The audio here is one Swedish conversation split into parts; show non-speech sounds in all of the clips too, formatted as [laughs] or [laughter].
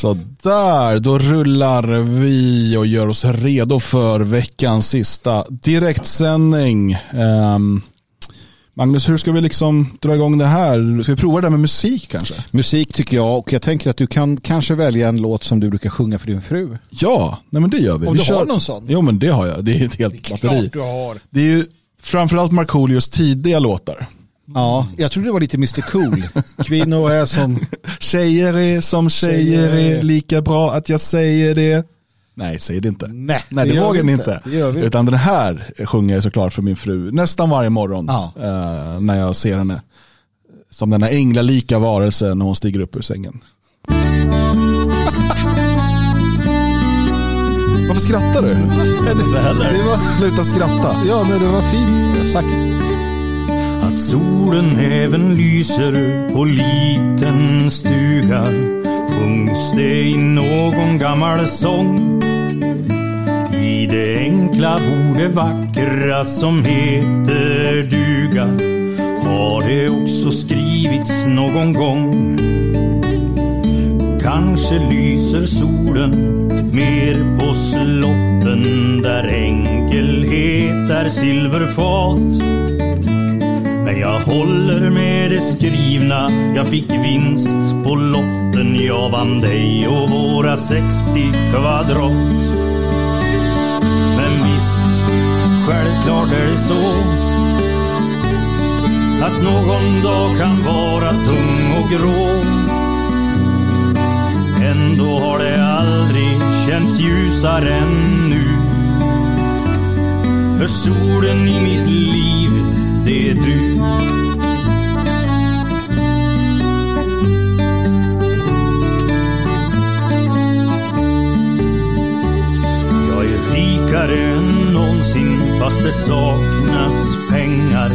Sådär, då rullar vi och gör oss redo för veckans sista direktsändning. Um, Magnus, hur ska vi liksom dra igång det här? Ska vi prova det där med musik kanske? Musik tycker jag och jag tänker att du kan kanske välja en låt som du brukar sjunga för din fru. Ja, nej men det gör vi. Om vi du kör... har någon sån? Jo men det har jag. Det är ett helt det är batteri. du har. Det är ju framförallt Markoolios tidiga låtar. Ja, jag trodde det var lite Mr Cool. Kvinnor är som... Tjejer är som tjejer, är, lika bra att jag säger det. Nej, säg det inte. Nej, Nej det, det vågar ni inte. inte. Utan den här sjunger jag såklart för min fru nästan varje morgon. Ja. Uh, när jag ser henne. Som den här änglalika varelsen när hon stiger upp ur sängen. Varför skrattar du? Det var... Sluta skratta. Ja, det var fint sagt. Att solen även lyser på liten stuga sjungs det i någon gammal sång. I det enkla borde vackra som heter duga har det också skrivits någon gång. Kanske lyser solen mer på slotten där enkelhet är silverfat men jag håller med det skrivna, jag fick vinst på lotten. Jag vann dig och våra 60 kvadrat. Men visst, självklart är det så att någon dag kan vara tung och grå. Ändå har det aldrig känts ljusare än nu. För solen i mitt liv det är du. Jag är rikare än någonsin fast det saknas pengar.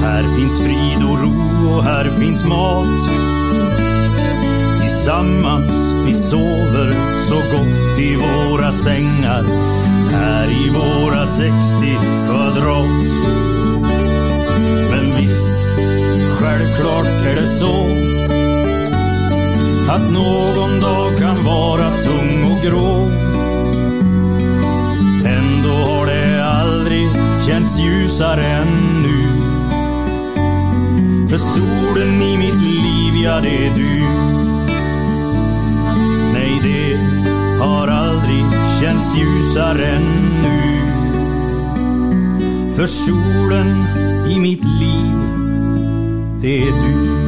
Här finns frid och ro och här finns mat. Tillsammans vi sover så gott i våra sängar. Här i våra 60 kvadrat. Självklart är det så att någon dag kan vara tung och grå. Ändå har det aldrig känts ljusare än nu. För solen i mitt liv, ja det är du. Nej, det har aldrig känts ljusare än nu. För solen i mitt liv det är du.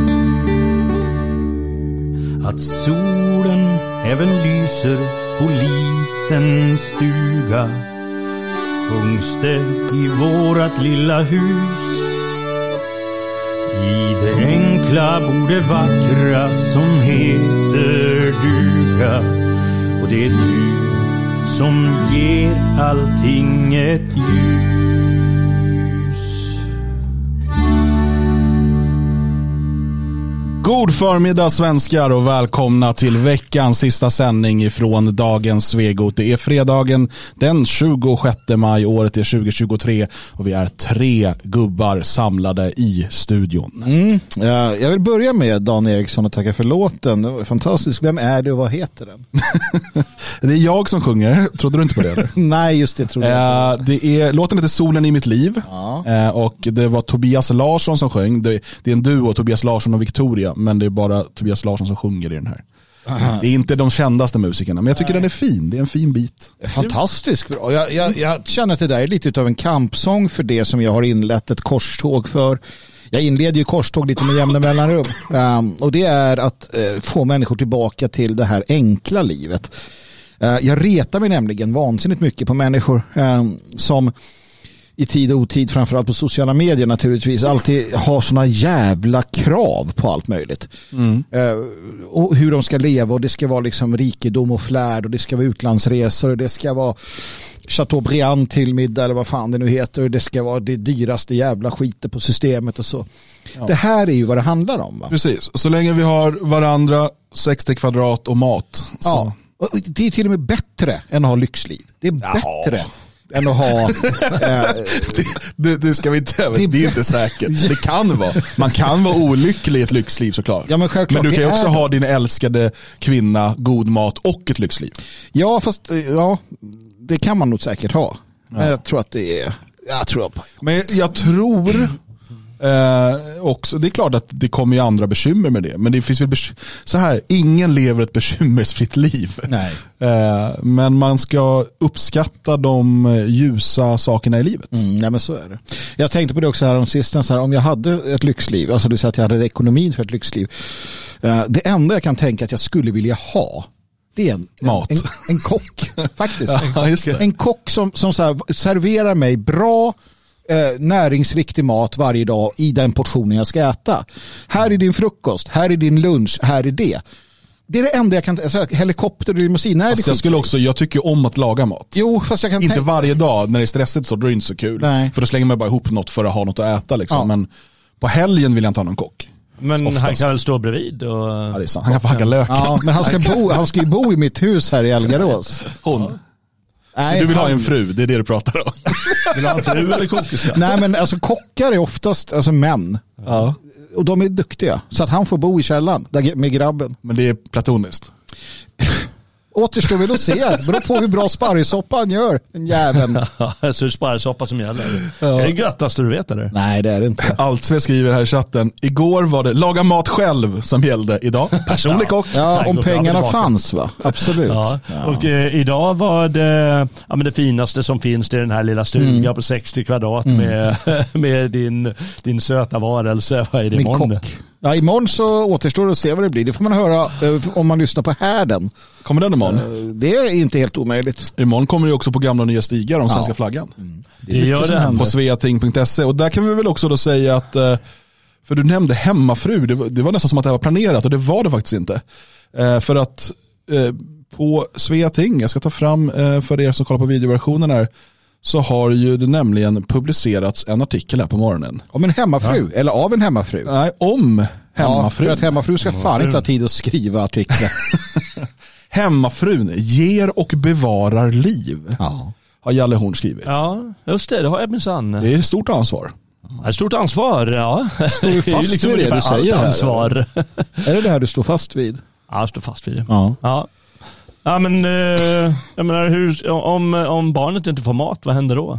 Att solen även lyser på liten stuga sjungs det i vårat lilla hus. I det enkla bor det vackra som heter duga och det är du som ger allting ett ljus. God förmiddag svenskar och välkomna till veckans sista sändning ifrån dagens Svegot. Det är fredagen den 26 maj, året är 2023 och vi är tre gubbar samlade i studion. Mm. Jag vill börja med Dan Eriksson och tacka för låten. Det var fantastiskt. Vem är du och vad heter den? [laughs] det är jag som sjunger, trodde du inte på det? [laughs] Nej, just det trodde jag. Uh, det är, låten heter Solen i mitt liv ja. uh, och det var Tobias Larsson som sjöng. Det, det är en duo, Tobias Larsson och Victoria men det är bara Tobias Larsson som sjunger i den här. Aha. Det är inte de kändaste musikerna, men jag tycker Nej. den är fin. Det är en fin bit. Fantastiskt bra. Jag, jag, jag, känner att det där är lite av en kampsång för det som jag har inlett ett korståg för. Jag inleder ju korståg lite med jämna mellanrum. Um, och det är att uh, få människor tillbaka till det här enkla livet. Uh, jag retar mig nämligen vansinnigt mycket på människor um, som i tid och otid, framförallt på sociala medier naturligtvis, alltid har sådana jävla krav på allt möjligt. Mm. Uh, och hur de ska leva och det ska vara liksom rikedom och flärd och det ska vara utlandsresor och det ska vara Chateaubriand till middag eller vad fan det nu heter och det ska vara det dyraste jävla skiten på systemet och så. Ja. Det här är ju vad det handlar om. Va? Precis, så länge vi har varandra, 60 kvadrat och mat. Så. Ja. Och det är till och med bättre än att ha lyxliv. Det är bättre. Än att ha... [laughs] Eh, det, det ska vi inte, det, Det- är inte säkert. Det kan vara. Man kan vara olycklig i ett lyxliv såklart. Ja, men självklart, du kan ju också ha din älskade kvinna, god mat och ett lyxliv. ja, fast eh, ja, det kan man nog säkert ha. Men jag tror att det är... Jag tror att... Men jag tror eh, också, det är klart att det kommer ju andra bekymmer med det. Men det finns väl så här, ingen lever ett bekymmersfritt liv. Nej. [laughs] Eh, men man ska uppskatta de eh, ljusa sakerna i livet. Mm, nej men så är det. Jag tänkte på det också här om sistens, här, om jag hade ett lyxliv, alltså du säger att jag hade ekonomin för ett lyxliv. Eh, det enda jag kan tänka att jag skulle vilja ha, det är en, Mat. en, en kock. [laughs] Faktiskt. Ja, just det. En kock som, som så här, serverar mig bra eh, näringsriktig mat varje dag i den portionen jag ska äta. Här är din frukost, här är din lunch, här är det. Det är det enda jag kan alltså, Helikopter och limousin, nej, det jag skulle också, jag tycker om att laga mat. Jo, fast jag kan Inte tänka... varje dag när det är stressigt så då är det inte så kul. Nej. För då slänger man bara ihop något för att ha något att äta. Liksom. Ja. Men på helgen vill jag inte ha någon kock. Men han Oftast. kan väl stå bredvid och... Ja, det är sant. Han kan få hacka lök. Ja, men han ska, bo, han ska ju bo i mitt hus här i Algarås. Hon. Nej, Du vill ha han- en fru, det är det du pratar om. [laughs] Vill han fru eller kokis? [laughs] Nej, men alltså kockar är oftast alltså, män. Ja. Och de är duktiga. Så att han får bo i källaren där, med grabben. Men det är platoniskt. Återstår väl att se. Beror på hur bra sparrissoppa han gör, den jäveln. [laughs] Ja, så är det sparrsoppa som gäller. Är det göttaste du vet eller? Nej, det är det inte. Altsve skriver här i chatten, igår var det laga mat själv som gällde. Idag personlig kock. Ja, Nej, om pengarna fanns va? Absolut. Ja. Och eh, idag var det, ja, men det finaste som finns det är den här lilla stugan Mm. på 60 kvadrat med, [laughs] med din, din söta varelse. Vad är det Min imorgon? kock. Ja, imorgon så återstår det att se vad det blir. Det får man höra eh, om man lyssnar på härden. Kommer den imorgon? Det är inte helt omöjligt. Imorgon kommer det också på gamla nya stigar om svenska Ja. flaggan. Det, Det mycket gör det. På sveating.se. Och där kan vi väl också då säga att, eh, för du nämnde hemmafru, det var, det var nästan som att det här var planerat och det var det faktiskt inte. Eh, För att eh, på Sveating, jag ska ta fram eh, för er som kollar på videoversionen här, så har ju det nämligen publicerats en artikel här på morgonen. Om en hemmafru, eller av en hemmafru. Nej, om Ja, hemmafru. för att hemmafru ska fan inte ha tid att skriva artiklar. [laughs] Hemmafrun ger och bevarar liv. Ja. Har Jalle Horn skrivit. Ja, just det. Det har jag minsann. Det är ett stort ansvar. Ja, Ett stort ansvar, ja. Står du [laughs] Det fast vid det ungefär du säger allt här, ansvar. [laughs] Är det det här du står fast vid? Ja, jag står fast vid det. Ja. Ja. Ja men, eh, jag menar, hur, om, om barnet inte får mat, vad händer då?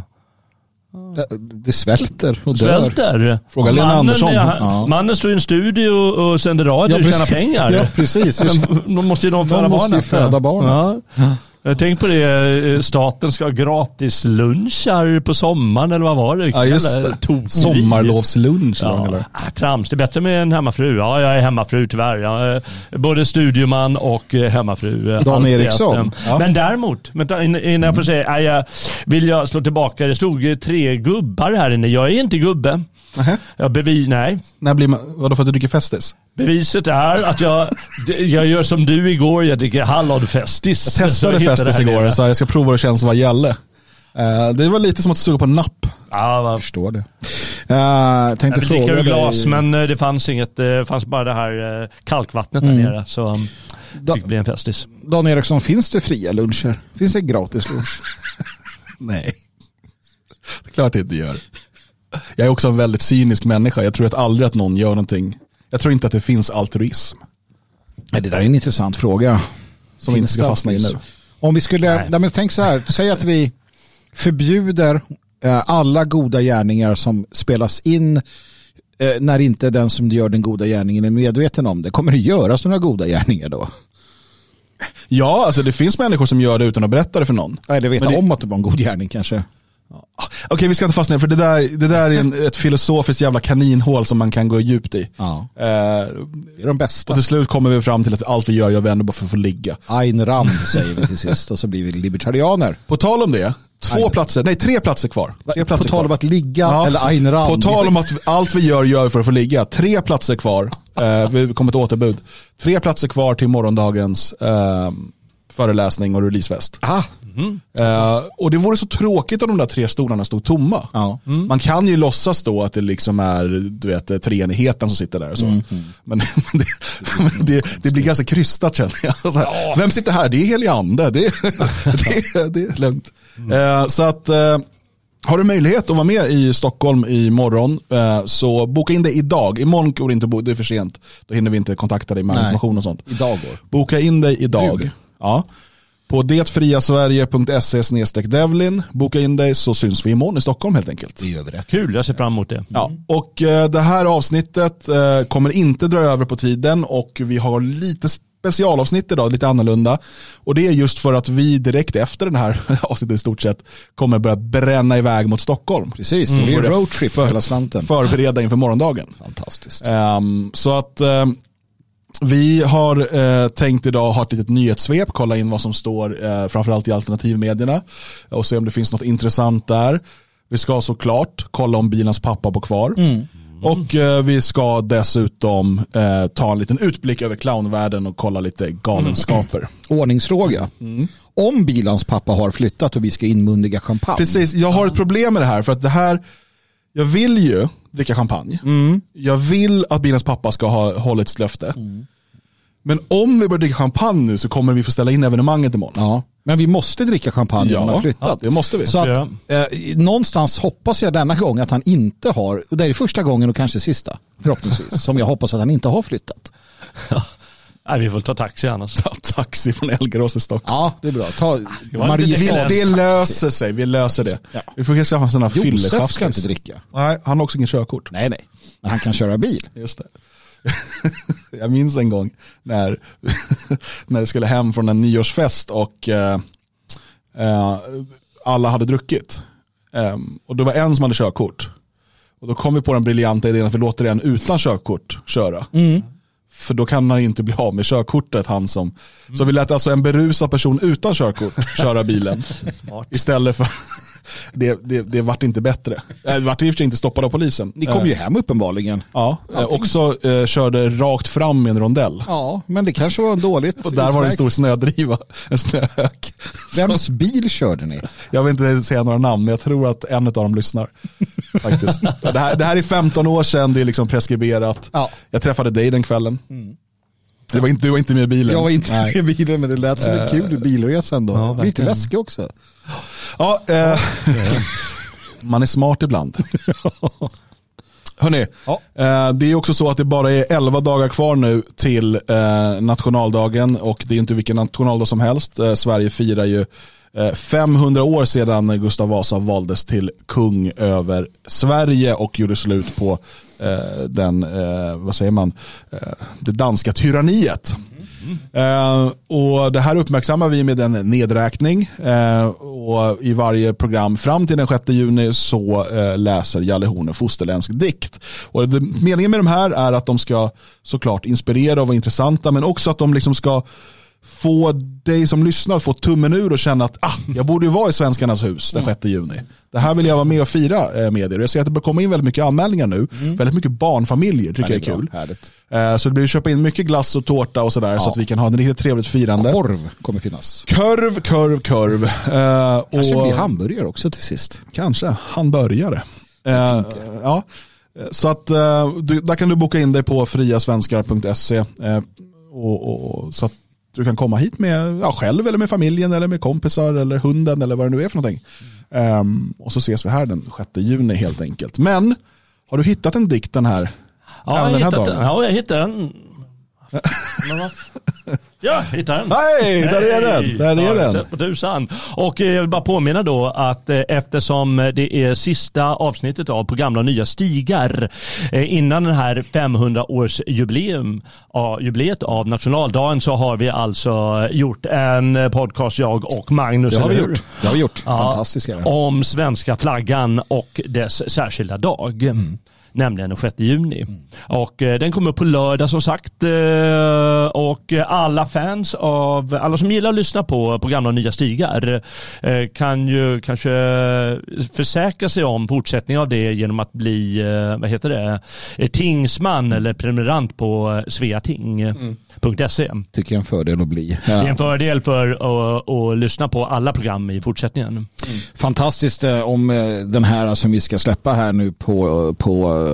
Det svälter och dör. Svälter? Fråga Lena mannen, Andersson. ja, Ja. Mannen står i en studio och sänder radio och precis. tjänar pengar. Ja, precis. Då måste ju de De föda måste ju barnet. föda barnet. Ja. Jag tänkte på det, eh, staten ska ha gratis lunchar på sommaren eller vad var det? Ja, just det. tokeri. Sommarlovslunch. Ja, ah, trams. Det är bättre med en hemmafru. Ja, jag är hemmafru tyvärr. Jag är både studioman och eh, hemmafru. Eh, Dan Eriksson. eh. Ja. Men däremot, innan jag får säga, nej, jag vill jag slå tillbaka. Det stod tre gubbar här inne. Jag är inte gubbe. Nähä. Jag bevi, nej. När blir man, vadå för att du dricker Festis? Beviset är att jag, jag gör som du igår, jag dricker hallonfestis. Jag Så testade Festis det här igår så jag ska prova hur det känns att vara Jalle. Eh, Det var lite som att suga på en napp. Ja, vad- förstår det. Uh, tänkte jag fråga ur glas, dig. men eh, det fanns inget. Det fanns bara det här kalkvattnet där nere. Så um, Da, fick bli en festis. Dan Eriksson, finns det fria luncher? Finns det gratis lunch? [laughs] Nej. Det är klart det inte gör. Jag är också en väldigt cynisk människa. Jag tror att aldrig att någon gör någonting. Jag tror inte att det finns altruism. Nej, det där är en intressant fråga. Som vi inte ska fastna i nu. Om vi skulle, Nej. men tänk så här, säg att vi förbjuder eh, alla goda gärningar som spelas in eh, när inte den som gör den goda gärningen är medveten om det. Kommer det göras några goda gärningar då? Ja, alltså det finns människor som gör det utan att berätta det för någon. Eller veta det- om att det var en god gärning kanske. Okej, vi ska inte fastna för det där, det där är en, ett filosofiskt jävla kaninhål som man kan gå djupt i. Ja. Eh, Det är de bästa. och till slut kommer vi fram till att allt vi gör gör vi ändå bara för att få ligga. Ayn Rand säger vi till sist och så blir vi libertarianer. På tal om det, två Aj. platser, nej tre platser kvar. Tre På platser tal om att ligga Ja. eller Ayn Rand. På tal om att allt vi gör gör vi för att få ligga. Tre platser kvar. Eh, vi kommer ett återbud. Tre platser kvar till morgondagens eh, föreläsning och releasefest. Ah, Eh, och det vore så tråkigt om de där tre stolarna stod tomma. ja. Man kan ju låtsas då att det liksom är du vet, treenigheten som sitter där och så. Men, [laughs] men, det, men det, det blir ganska krystat känner jag. Så här, Vem sitter här? Det är helig ande. Det, [laughs] det, det är lugnt. Eh, så att eh, har du möjlighet att vara med i Stockholm imorgon så boka in dig idag. Imorgon går det inte det är för sent. Då hinner vi inte kontakta dig med Nej. information och sånt. Idag går. Boka in dig idag. Nu. Ja. På detfriasverige.se Devlin. Boka in dig så syns vi imorgon i Stockholm helt enkelt. Det gör vi rätt. Kul, jag ser fram emot det. Ja, och eh, det här avsnittet eh, kommer inte dra över på tiden och vi har lite specialavsnitt idag, lite annorlunda. Och det är just för att vi direkt efter den här [laughs] avsnittet i stort sett kommer börja bränna iväg mot Stockholm. Precis, det blir en roadtrip för hela slanten. Förbereda inför morgondagen. Fantastiskt. Ehm, så att ehm, vi har eh, tänkt idag ha ett litet nyhetssvep, kolla in vad som står eh, framförallt i alternativmedierna och se om det finns något intressant där. Vi ska såklart kolla om bilens pappa bor kvar. Och eh, vi ska dessutom eh, ta en liten utblick över clownvärlden och kolla lite galenskaper. Ordningsfråga. Om bilans pappa har flyttat och vi ska inmundiga champagne. Precis, jag har ett problem med det här för att det här, jag vill ju dricka champagne. Jag vill att bilens pappa ska ha hållit sitt löfte. Men om vi börjar dricka champagne nu så kommer vi få ställa in evenemanget imorgon. Ja, men vi måste dricka champagne om han har flyttat. det måste vi. Så att, eh, någonstans hoppas jag denna gång att han inte har, och det är första gången och kanske sista, förhoppningsvis, [laughs] som jag hoppas att han inte har flyttat. Nej, vi får ta taxi annars. Ta taxi från Elgarås till Stockholm. Ja, det är bra. Ta lite Det, löser sig, vi löser det. Ja. Vi får kanske ha en sån här Josef ska inte fyllechaffis. dricka. Nej, han har också ingen körkort. Nej, nej. Men han kan köra bil. Just det. [laughs] Jag minns en gång när, [laughs] när det skulle hem från en nyårsfest och eh, eh, alla hade druckit. Eh, och det var en som hade körkort. Och då kom vi på den briljanta idén att vi låter en utan körkort köra. För då kan han inte bli av med körkortet, han som. Så vi lät alltså en berusad person utan körkort köra bilen. Istället för, det, det, det vart inte bättre. Eh, Det vart i och för sig inte stoppad av polisen. Ni kom ju hem uppenbarligen. Ja, eh, också eh, körde rakt fram i en rondell. Ja, men det kanske var en dåligt. Och där var det en stor snödriva, en snöhök. Vems bil körde ni? Jag vill inte säga några namn, men jag tror att en av dem lyssnar. [laughs] Faktiskt. Det, här, det här är 15 år sedan, det är liksom preskriberat. Ja. Jag träffade dig den kvällen. Det var inte, du var inte med i bilen. Jag var inte Nej. med i bilen, men det lät som en kul bilresa ändå. Ja, Lite läskig också. Ja, eh, [laughs] man är smart ibland. [laughs] Hörrni, Ja. eh, det är också så att det bara är 11 dagar kvar nu till eh, nationaldagen och det är inte vilken nationaldag som helst. Eh, Sverige firar ju eh, 500 år sedan Gustav Vasa valdes till kung över Sverige och gjorde slut på eh, den, eh, vad säger man, eh, det danska tyranniet. Eh, och det här uppmärksammar vi med en nedräkning. Eh, och I varje program fram till den 6 juni så eh, läser Jalle Horn en fosterländsk dikt. Och det, meningen med de här är att de ska såklart inspirera och vara intressanta men också att de liksom ska få dig som lyssnar att få tummen ur och känna att ah, jag borde ju vara i Svenskarnas hus den 6 juni. Det här vill jag vara med och fira eh, med er. Jag ser att det börjar komma in väldigt mycket anmälningar nu. Väldigt mycket barnfamiljer tycker jag är kul. Härligt. Eh, Så det blir att köpa in mycket glass och tårta och sådär så Ja. att vi kan ha ett riktigt trevligt firande. Korv kommer finnas. Korv, korv, korv. Eh, Kanske och blir hamburgare också till sist. Kanske. Eh, ja. Så att du, där kan du boka in dig på friasvenskar.se och, och, och, så att du kan komma hit med ja, själv eller med familjen eller med kompisar eller hunden eller vad det nu är för någonting. Ehm, och så ses vi här den 6 juni helt enkelt. Men har du hittat en dikt den här? Ja, jag den här hittat den. dagen? Ja, jag hittade den. Ja, jag hittade den. Nej, där är den. Där är den. sett På tusan. Och eh, jag vill bara påminna då att eh, eftersom det är sista avsnittet av på gamla och nya stigar eh, innan den här 500-årsjubileum ja, jubileet av nationaldagen så har vi alltså gjort en podcast jag och Magnus. Det har vi gjort. Det har vi gjort. Ja, Fantastiskt. Om svenska flaggan och dess särskilda dag. Mm. Nämligen den 6 juni. Och eh, den kommer på lördag som sagt. Eh, och alla fans av, alla som gillar att lyssna på, på gamla och nya stigar eh, kan ju kanske försäkra sig om fortsättning av det genom att bli, eh, vad heter det, eh, tingsman eller prenumerant på sveating.se. Tycker jag är en fördel att bli. Det är Ja. en fördel för att, att lyssna på alla program i fortsättningen. Fantastiskt eh, om eh, den här som vi ska släppa här nu på, på eh,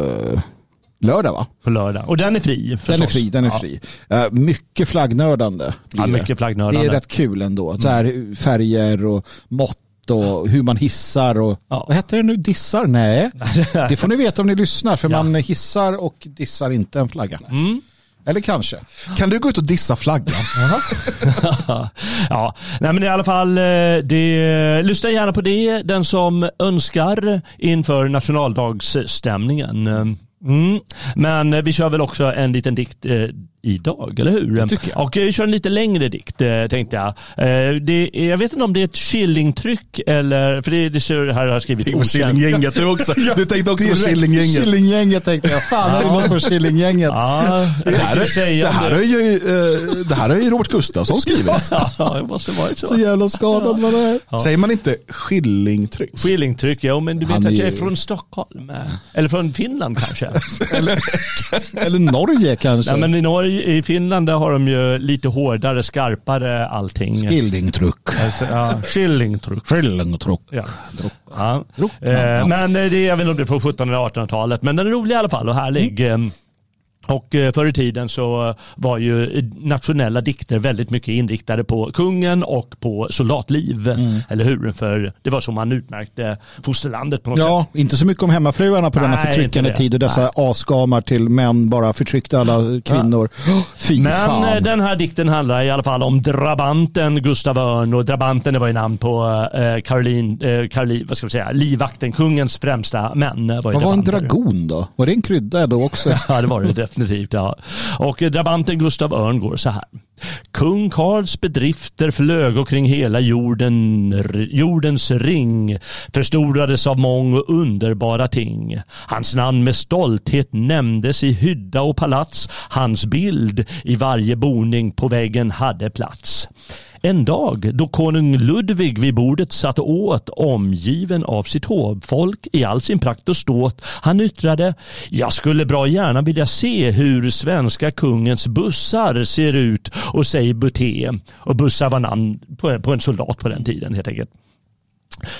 lördag va? På lördag. Och den är fri Den är förstås. fri, den är Ja. fri. Eh, mycket flaggnördande. Ja, det. mycket flaggnördande. Det är rätt kul ändå. Så här, färger och mått och hur man hissar och Ja. vad heter det nu? Dissar? Nej, [laughs] det får ni veta om ni lyssnar för Ja. man hissar och dissar inte en flagga. Mm. Eller kanske. Kan du gå ut och dissa flaggan? [laughs] [laughs] ja, nej men i alla fall, eh, det, lyssna gärna på det, den som önskar inför nationaldagsstämningen. Mm. Men vi kör väl också en liten dikt eh, idag, eller hur? jag. Och vi kör en lite längre dikt eh, tänkte jag. Eh, det, är- jag vet inte om det är ett Killing-tryck eller, för det, det ser här har jag skrivit okänt. Killinggänget du också. [laughs] Du tänkte också på Killinggänget. Killinggänget tänkte jag. Fan, är det något på Killinggänget? Ja, Det här, jag är, det, om här är ju, eh, det här har ju Robert Gustafsson skrivit. [laughs] Ja, det måste varit så. Så jävla skadad man är. Säger man inte skillingtryck? Skillingtryck, ja men du vet Han är att jag är från Stockholm. Eller från Finland kanske. [laughs] Eller Norge kanske. Nej, men i, Norge, I Finland där har de ju lite hårdare, skarpare allting. Skillingtruck. Alltså, ja, Skillingtryck. Skillingtruck. Ja. Ja. Druck. Eh, Ja. Men eh, det, jag vet inte om det är från 1700 eller 1800-talet. Men den är rolig i alla fall och härlig. Mm. Eh, Och eh, förr i tiden så var ju eh, nationella dikter väldigt mycket inriktade på kungen och på soldatliv. Mm. Eller hur? För det var så man utmärkte fosterlandet på något sätt. Ja, inte så mycket om hemmafruarna på denna Nej, förtryckande inte det. tid och dessa asgamar till män bara förtryckte alla kvinnor. Fy Men fan. eh, den här dikten handlar i alla fall om drabanten Gustav Örn och drabanten det var ju namn på eh, Caroline, eh, Caroline, vad ska vi säga, livvakten, kungens främsta män. eh, Var Vad var en dragon då? Var det en krydda då också? [laughs] Ja, det var det definitivt. Ja. Och eh, drabanten Gustav Örn går så här. Kung Karls bedrifter flög kring hela jorden, jordens ring, förstorades av mång och underbara ting. Hans namn med stolthet nämndes i hydda och palats, hans bild i varje boning på väggen hade plats. En dag då konung Ludvig vid bordet satt och åt omgiven av sitt hovfolk i all sin prakt och ståt. Han yttrade Jag skulle bra gärna vilja se hur svenska kungens bussar ser ut och sig buté. Och bussar var namn på en soldat på den tiden helt enkelt.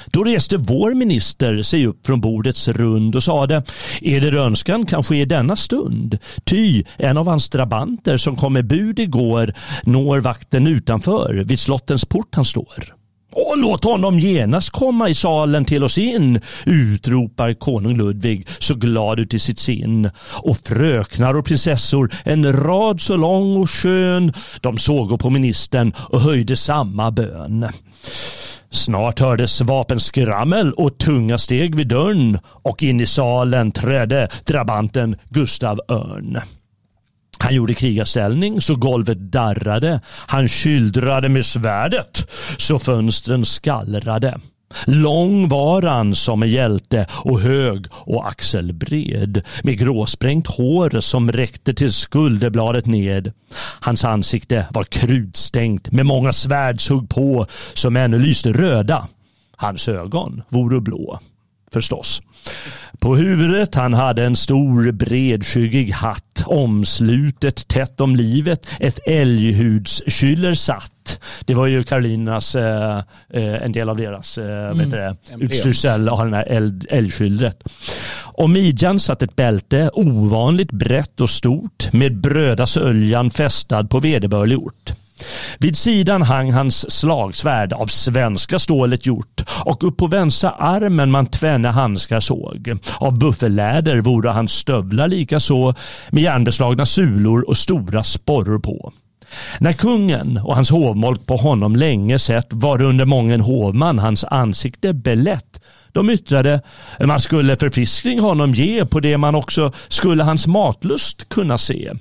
Då reste vår minister sig upp från bordets rund och sade Är det önskan kan ske denna stund. Ty en av hans drabanter som kom med bud igår når vakten utanför vid slottens port han står. Och låt honom genast komma i salen till oss in, utropar konung Ludvig så glad ut i sitt sinn Och fröknar och prinsessor, en rad så lång och skön, de såg på ministern och höjde samma bön. Snart hördes vapenskrammel och tunga steg vid dörren och in i salen trädde drabanten Gustav Örn. Han gjorde krigarställning så golvet darrade. Han kyldrade med svärdet så fönstren skallrade. Lång var han som en hjälte och hög och axelbred med gråsprängt hår som räckte till skulderbladet ned. Hans ansikte var krutstänkt med många svärdshugg på som ännu lyste röda. Hans ögon voro blå förstås. På huvudet han hade en stor bredskyggig hatt omslutet tätt om livet ett älghudskyller satt. Det var ju Karolinas, eh, eh, en del av deras eh, det, utstyrsel ha den här älg, älgskyllet. Om midjan satt ett bälte ovanligt brett och stort med bröda söljan fästad på vederbörlig ort. Vid sidan hang hans slagsvärd av svenska stålet gjort och upp på vänstra armen man tvenne handskar såg. Av buffelläder vore hans stövlar likaså med järnbeslagna sulor och stora sporror på. När kungen och hans hovmolk på honom länge sett var under mången hovman hans ansikte belätt. De yttrade man skulle förfriskning honom ge på det man också skulle hans matlust kunna se.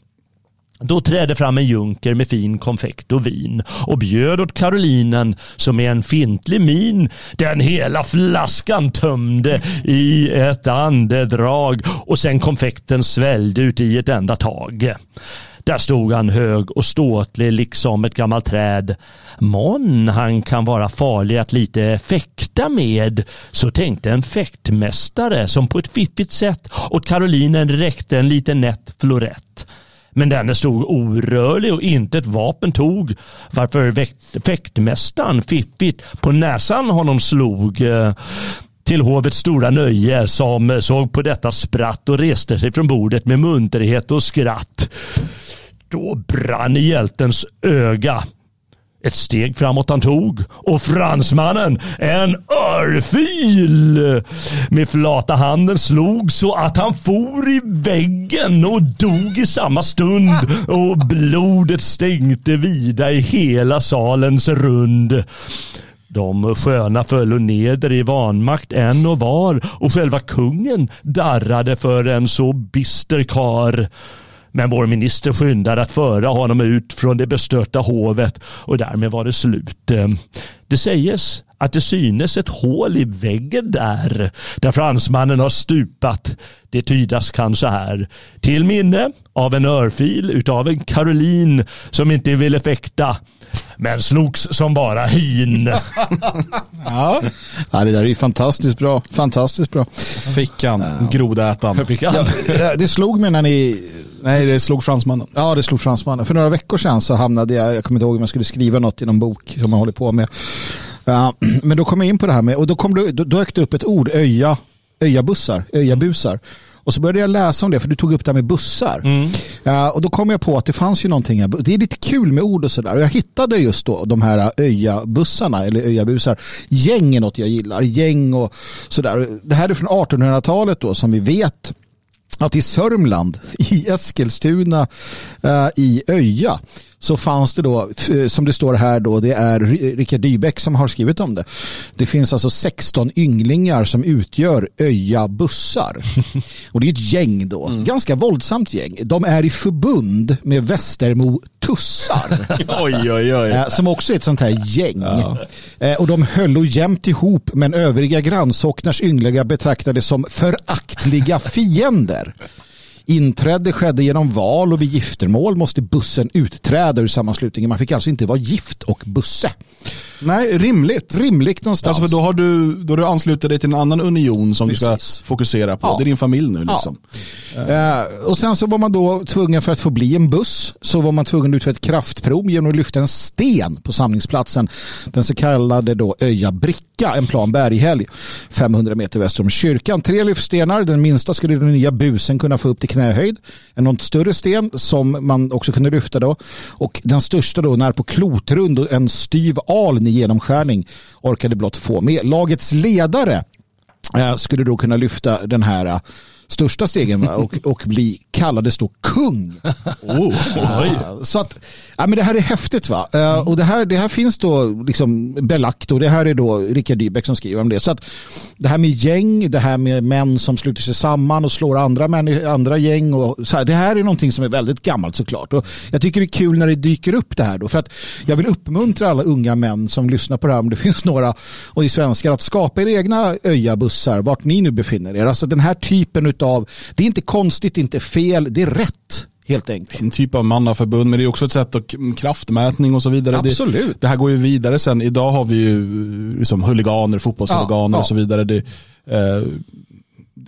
Då trädde fram en junker med fin konfekt och vin och bjöd åt Karolinen som med en fintlig min den hela flaskan tömde i ett andedrag och sen konfekten sväljde ut i ett enda tag. Där stod han hög och ståtlig liksom ett gammalt träd. Mån han kan vara farlig att lite fäkta med, så tänkte en fäktmästare som på ett fiffigt sätt åt Karolinen räckte en liten nätt florett. Men denne stod orörlig och inte ett vapen tog, varför fäktmästaren fiffigt på näsan honom slog. Eh, till hovets stora nöje som eh, såg på detta spratt och reste sig från bordet med munterhet och skratt. Då brann hjältens öga ett steg framåt han tog och fransmannen en örfil med flata handen slog så att han for i väggen och dog i samma stund och blodet stänkte vida i hela salens rund. De sköna föll neder i vanmakt en och var och själva kungen darrade för en så bister kar. Men vår minister skyndade att föra honom ut från det bestörta hovet och därmed var det slut. Det sägs att det synes ett hål i väggen där, där fransmannen har stupat. Det tydas kanske här. Till minne av en örfil utav en Caroline som inte ville fäkta men slogs som bara hin. [laughs] ja. ja, det där är ju fantastiskt bra. Fantastiskt bra. Fick han, ja. grodätaren. Fick han. Ja, det slog mig när ni... Nej, det slog fransmannen. Ja, det slog fransmannen. För några veckor sedan så hamnade jag, jag kommer inte ihåg om jag skulle skriva något i någon bok som jag håller på med. Uh, [clears throat] men då kom jag in på det här med, och då, kom det, då dök det upp ett ord, öja, öjabussar, öjabusar. Och så började jag läsa om det, för du tog upp det här med bussar. Mm. Uh, och då kom jag på att det fanns ju någonting, det är lite kul med ord och sådär. Och jag hittade just då de här öjabussarna, eller öjabusar. Gäng är något jag gillar, gäng och sådär. Det här är från 1800-talet då, som vi vet att i Sörmland, i Eskilstuna, eh, i Öja, så fanns det då, som det står här då, det är Rickard Dybeck som har skrivit om det. Det finns alltså 16 ynglingar som utgör Öja bussar. [laughs] Och det är ett gäng då, mm. ganska våldsamt gäng. De är i förbund med Västermo tussar. [laughs] oj, oj, oj. Eh, som också är ett sånt här gäng. Ja. Eh, och de höll jämt ihop men övriga grannsocknars ynglingar betraktades som föraktliga fiender. Inträde skedde genom val och vid giftermål måste bussen utträda ur sammanslutningen. Man fick alltså inte vara gift och busse. Nej, rimligt. Rimligt någonstans. Alltså för då har du, då har du anslutit dig till en annan union som Precis. du ska fokusera på. Ja. Det är din familj nu liksom. Ja. Uh, och sen så var man då tvungen för att få bli en buss så var man tvungen att utföra ett kraftprov genom att lyfta en sten på samlingsplatsen. Den så kallade då Öja bricka, en plan berghelg 500 meter väster om kyrkan. Tre lyftstenar, den minsta skulle den nya busen kunna få upp till knähöjd. En något större sten som man också kunde lyfta då. Och den största då när på klotrund och en styv aln i genomskärning orkade blott få med. Lagets ledare eh, skulle då kunna lyfta den här eh, största stegen och, [laughs] och bli kallades då kung. Oh, så att, ja, men det här är häftigt va. Uh, och det här, det här finns då liksom belagt och det här är då Rickard Dybeck som skriver om det. Så att det här med gäng, det här med män som sluter sig samman och slår andra, män, andra gäng och så här, det här är någonting som är väldigt gammalt såklart. Och jag tycker det är kul när det dyker upp det här då för att jag vill uppmuntra alla unga män som lyssnar på det här om det [laughs] finns några och i svenskar att skapa era egna öjabussar vart ni nu befinner er. Alltså den här typen av, det är inte konstigt, inte fel, det är rätt helt enkelt. En typ av mannaförbund, men det är också ett sätt att kraftmätning och så vidare. Absolut. Det, det här går ju vidare sen. Idag har vi ju liksom huliganer, fotbollshuliganer ja, och så vidare. Det, eh,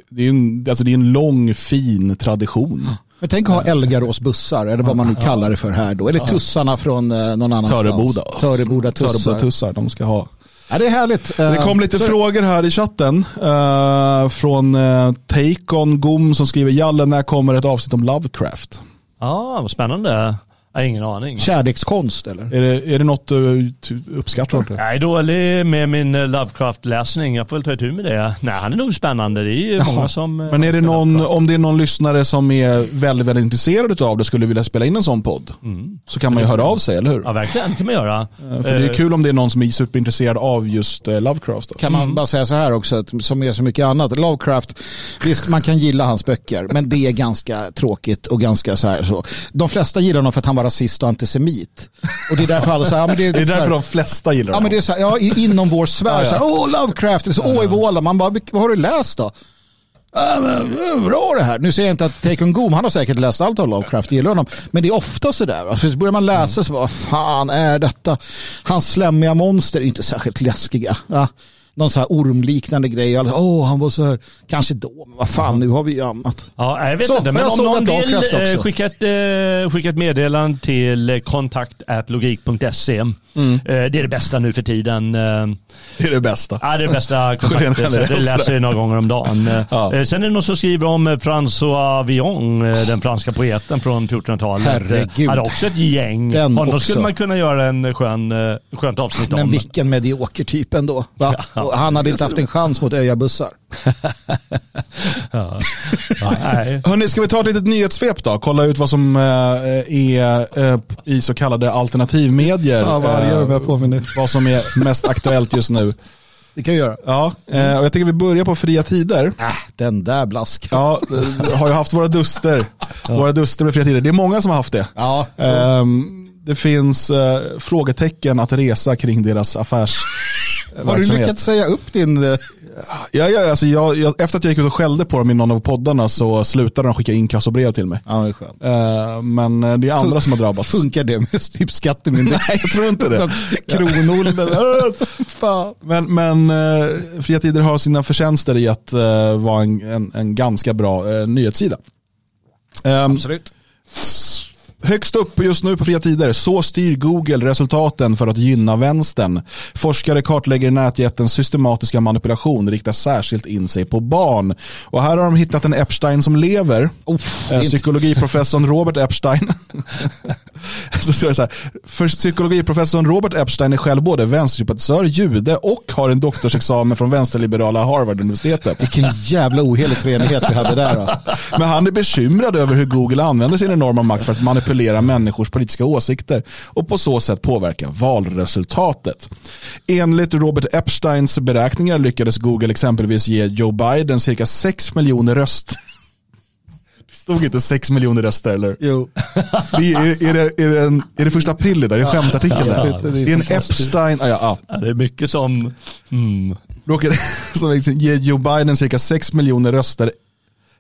det, är en, alltså det är en lång fin tradition. Men tänk att ha Elgarås bussar, eller vad man nu kallar det för här då. Eller tussarna från eh, någon annanstans. Töreboda. Töreboda tussar. Töreboda tussar, de ska ha. Ja, det är härligt. Det kom lite För... frågor här i chatten. Uh, från uh, Take Gom som skriver Jalle, när kommer ett avsnitt om Lovecraft? Ja, ah, vad spännande. Jag har ingen aning. Kärlekskonst eller? Är det, är det något du uppskattar? Jag är dålig med min eh, Lovecraft-läsning. Jag får väl ta itu med det. Nej, han är nog spännande. Det är ju många som... Eh, Men är det någon, om det är någon lyssnare som är väldigt, väldigt intresserad av det skulle vilja spela in en sån podd mm. så kan man ju höra av sig, eller hur? Ja, verkligen. Det kan man göra. Eh, för det är kul om det är någon som är superintresserad av just Lovecraft. Då. Kan man mm. bara säga så här också, som är så mycket annat. Lovecraft, visst man kan gilla hans böcker, men det är ganska tråkigt och ganska så här så. De flesta gillar honom för att han var rasist och antisemit. Och det är därför alla så här, ja, men det, är, det är därför de flesta gillar ja, men det är så här, ja, inom vår sfär, ja, ja. åh Lovecraft, eller så, åh Evola, man bara, vad har du läst då? Men, bra det här. Nu säger jag inte att Take Goom, han har säkert läst allt av Lovecraft, gillar honom. Men det är ofta sådär. Alltså, så börjar man läsa så vad fan är detta? Hans slämmiga monster är inte särskilt läskiga. Ja. Någon så här ormliknande grej. Åh, oh, han var så här. Kanske då, men vad fan, nu har vi ju annat. Ja, jag vet Så, inte, men men om någon vill eh, skicka ett, eh, skicka ett meddelande till eh, kontakt.logik.se. Mm. Eh, det är det bästa nu för tiden. Eh, Det är det bästa. Ja, det är det bästa [laughs] kontaktet. Det läser jag några gånger om dagen. [laughs] Ja. Eh, Sen är det någon som skriver om François Villon, den franska poeten från 1400-talet. Herregud. Hade också ett gäng. Den Honom också. skulle man kunna göra en skön, skönt avsnitt Men om. vilken medioker typ ändå. Va? Och han hade inte haft en chans mot öjabussar. [laughs] Nej. Hörni, ska vi ta ett litet nyhetssvep då? Kolla ut vad som eh, är eh, i så kallade alternativmedier. Ja, vad arg jag på mig nu. vad som är mest aktuellt just nu. Det kan vi göra. Ja, eh, och jag tänker vi börjar på fria tider. Äh, den där blaskan. Ja, har ju haft våra duster. Våra duster med fria tider. Det är många som har haft det. Ja, Ehm, det finns eh, frågetecken att resa kring deras affärs [laughs] har du lyckats säga upp din... eh, Ja, ja, alltså jag, jag, efter att jag gick ut och skällde på dem i någon av poddarna så slutade de skicka inkassobrev till mig. Ja, det är skönt. Eh, men eh, det är andra som har drabbats. Funkar det med typ skattemyndigheten? [laughs] Nej, jag tror inte det. Som Kronolden. [laughs] Men, men eh, Fria Tider har sina förtjänster i att eh, vara en, en, en ganska bra eh, nyhetssida. Ehm, Absolut. Högst upp just nu på fria tider, så styr Google resultaten för att gynna vänstern. Forskare kartlägger nätjättens systematiska manipulation, riktar särskilt in sig på barn. Och här har de hittat en Epstein som lever. Oh, Psykologiprofessorn Robert Epstein. [laughs] [laughs] så står det så här, för psykologiprofessorn Robert Epstein är själv både vänstersympatisör, jude och har en doktorsexamen från vänsterliberala Harvard-universitetet. Vilken jävla ohelig treenighet vi hade där. Då. [laughs] Men han är bekymrad över hur Google använder sin enorma makt för att manipulera människors politiska åsikter och på så sätt påverka valresultatet. Enligt Robert Epsteins beräkningar lyckades Google exempelvis ge Joe Biden cirka 6 miljoner röster. Det stod inte 6 miljoner röster eller? Jo. Det är, är, det, är, det en, är det första april där? Är det skämtartikel Ja, där? det Det är en Epstein, ah, ja, ja. Ja, det är mycket som... Mm. råkade som liksom ge Joe Biden cirka 6 miljoner röster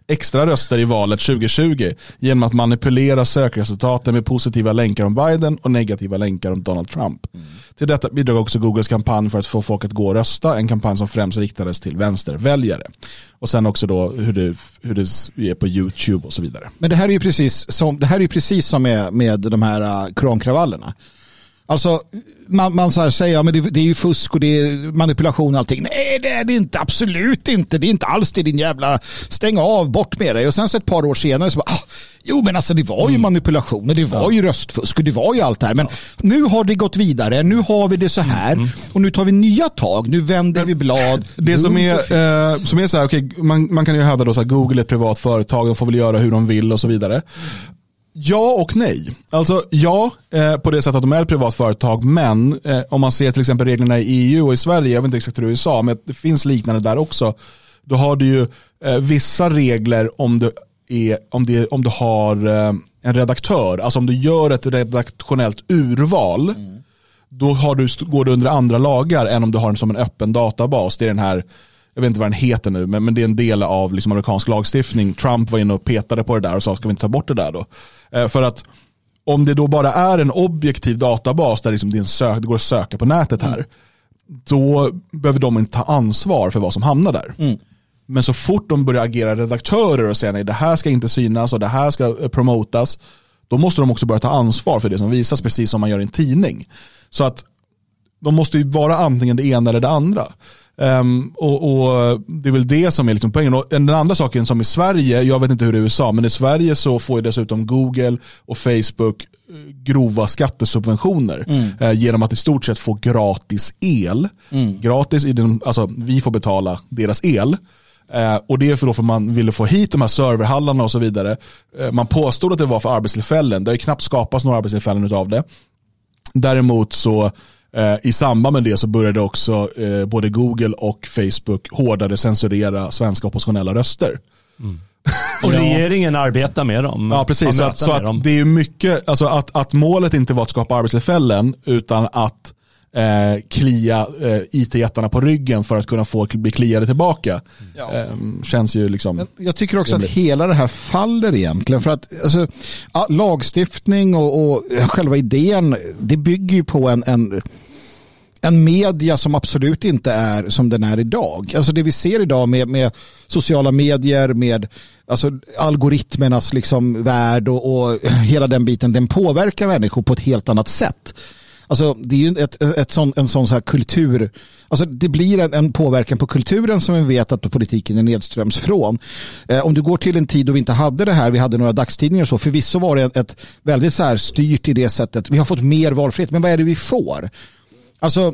extra röster i valet 2020 genom att manipulera sökresultaten med positiva länkar om Biden och negativa länkar om Donald Trump. Till detta bidrog också Googles kampanj för att få folk att gå och rösta, en kampanj som främst riktades till vänsterväljare. Och sen också då hur det, hur det är på YouTube och så vidare. Men det här är ju precis som, det här är precis som med, med de här uh. Alltså, man, man så här säger, ja, men det, det är ju fusk och det är manipulation och allting. Nej, det är det inte. Absolut inte. Det är inte alls det din jävla, stäng av, bort med dig. Och sen så ett par år senare så bara, ah, jo men alltså det var ju manipulation och det var ju röstfusk och det var ju allt det här. Men nu har det gått vidare, nu har vi det så här och nu tar vi nya tag, nu vänder vi blad. Det som är, eh, som är så här, okay, man, man kan ju hävda då så att Google är ett privat företag och får väl göra hur de vill och så vidare. Ja och nej. Alltså ja, eh, på det sättet att de är ett privat företag, men eh, om man ser till exempel reglerna i EU och i Sverige, jag vet inte exakt hur det är i USA, men det finns liknande där också. Då har du ju eh, vissa regler om du, är, om det, om du har eh, en redaktör, alltså om du gör ett redaktionellt urval, då har du, går du under andra lagar än om du har den som en öppen databas. Det är den här, jag vet inte vad den heter nu, men, men det är en del av liksom amerikansk lagstiftning. Trump var inne och petade på det där och sa, ska vi inte ta bort det där då? Eh, för att om det då bara är en objektiv databas där liksom det, är sök, det går att söka på nätet här, då behöver de inte ta ansvar för vad som hamnar där. Men så fort de börjar agera redaktörer och säga nej det här ska inte synas och det här ska eh, promotas, då måste de också börja ta ansvar för det som visas precis som man gör i en tidning. Så att de måste ju vara antingen det ena eller det andra. Ehm, och, och Det är väl det som är liksom poängen. Och den andra saken som i Sverige, jag vet inte hur det är i USA, men i Sverige så får ju dessutom Google och Facebook eh, grova skattesubventioner eh, genom att i stort sett få gratis el. Gratis, i den, alltså vi får betala deras el. Eh, och det är för då för man ville få hit de här serverhallarna och så vidare. Eh, man påstod att det var för arbetstillfällen. Det har ju knappt skapats några arbetstillfällen av det. Däremot så i samband med det så började också eh, både Google och Facebook hårdare censurera svenska oppositionella röster. Och regeringen arbetar med dem. Ja, precis. Så, att, så att det är mycket, alltså att, att målet inte var att skapa arbetstillfällen utan att eh, klia eh, it-jättarna på ryggen för att kunna få bli kliade tillbaka. Ja. Eh, känns ju liksom... Men jag tycker också rimligt. att hela det här faller egentligen. För att alltså, lagstiftning och, och själva idén, det bygger ju på en, en en media som absolut inte är som den är idag. Alltså det vi ser idag med, med sociala medier, med alltså algoritmernas liksom värld och, och hela den biten, den påverkar människor på ett helt annat sätt. Alltså det är ju ett, ett sån, en sån så här kultur, alltså det blir en, en, påverkan på kulturen som vi vet att politiken är nedströms från. Eh, om du går till en tid då vi inte hade det här, vi hade några dagstidningar och så, förvisso var det ett väldigt så här styrt i det sättet, vi har fått mer valfrihet, men vad är det vi får? Alltså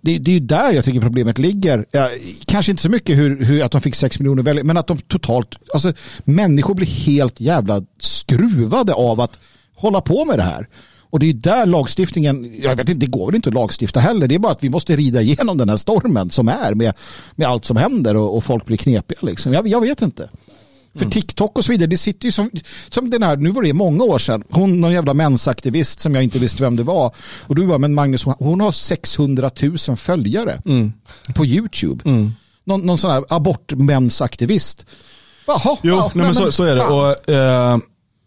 det, det är ju där jag tycker problemet ligger. Ja, kanske inte så mycket hur, hur att de fick 6 miljoner väljare, men att de totalt, alltså människor blir helt jävla skruvade av att hålla på med det här. Och det är där lagstiftningen, jag vet inte, det går väl inte att lagstifta heller. Det är bara att vi måste rida igenom den här stormen som är med, med allt som händer och, och folk blir knepiga. Liksom. Jag, jag vet inte. För mm. TikTok och så vidare, det sitter ju som, som den här, nu var det många år sedan, hon någon jävla mensaktivist som jag inte visste vem det var. Och du bara, men Magnus, hon har 600 000 följare mm. på YouTube. Mm. Någon, någon sån här abortmensaktivist. Jaha, jo, ja, nej, men så, så, är det. Och, eh,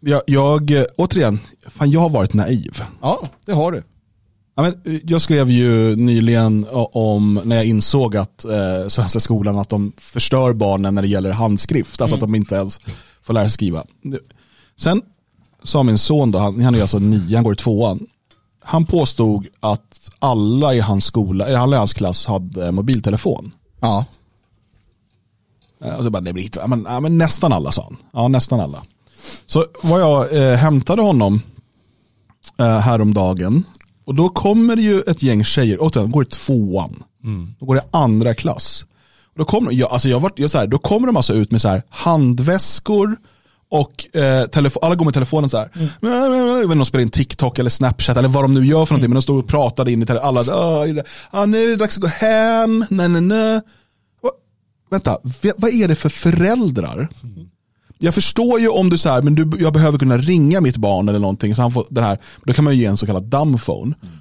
jag, jag, återigen, fan jag har varit naiv. Ja, det har du. Men jag skrev ju nyligen om när jag insåg att eh, Svenska skolan att de förstör barnen när det gäller handskrift. Alltså mm. att de inte ens får lära sig skriva. Sen sa min son, då, han, han är alltså nio, han går i tvåan. Han påstod att alla i hans skola, alla i hans klass hade mobiltelefon. Ja. Eh, och så bara, nej, men, men nästan alla sa han. Ja, nästan alla. Så var jag eh, hämtade honom eh, häromdagen och då kommer det ju ett gäng tjejer, och de går i tvåan. Mm. Då går det andra klass. Då kommer, jag, alltså jag var, jag så här, då kommer de alltså ut med så här handväskor och eh, telefon, alla går med telefonen så här. Mm. De spelar in TikTok eller Snapchat eller vad de nu gör för någonting. Mm. Men de står och pratar in i telefonen. Alla, ah, nu är det dags att gå hem. Nej, nej, nej. Vänta, vad är det för föräldrar mm jag förstår ju om du säger men du, jag behöver kunna ringa mitt barn eller någonting. Så han får den här, då kan man ju ge en så kallad dumbphone. Mm.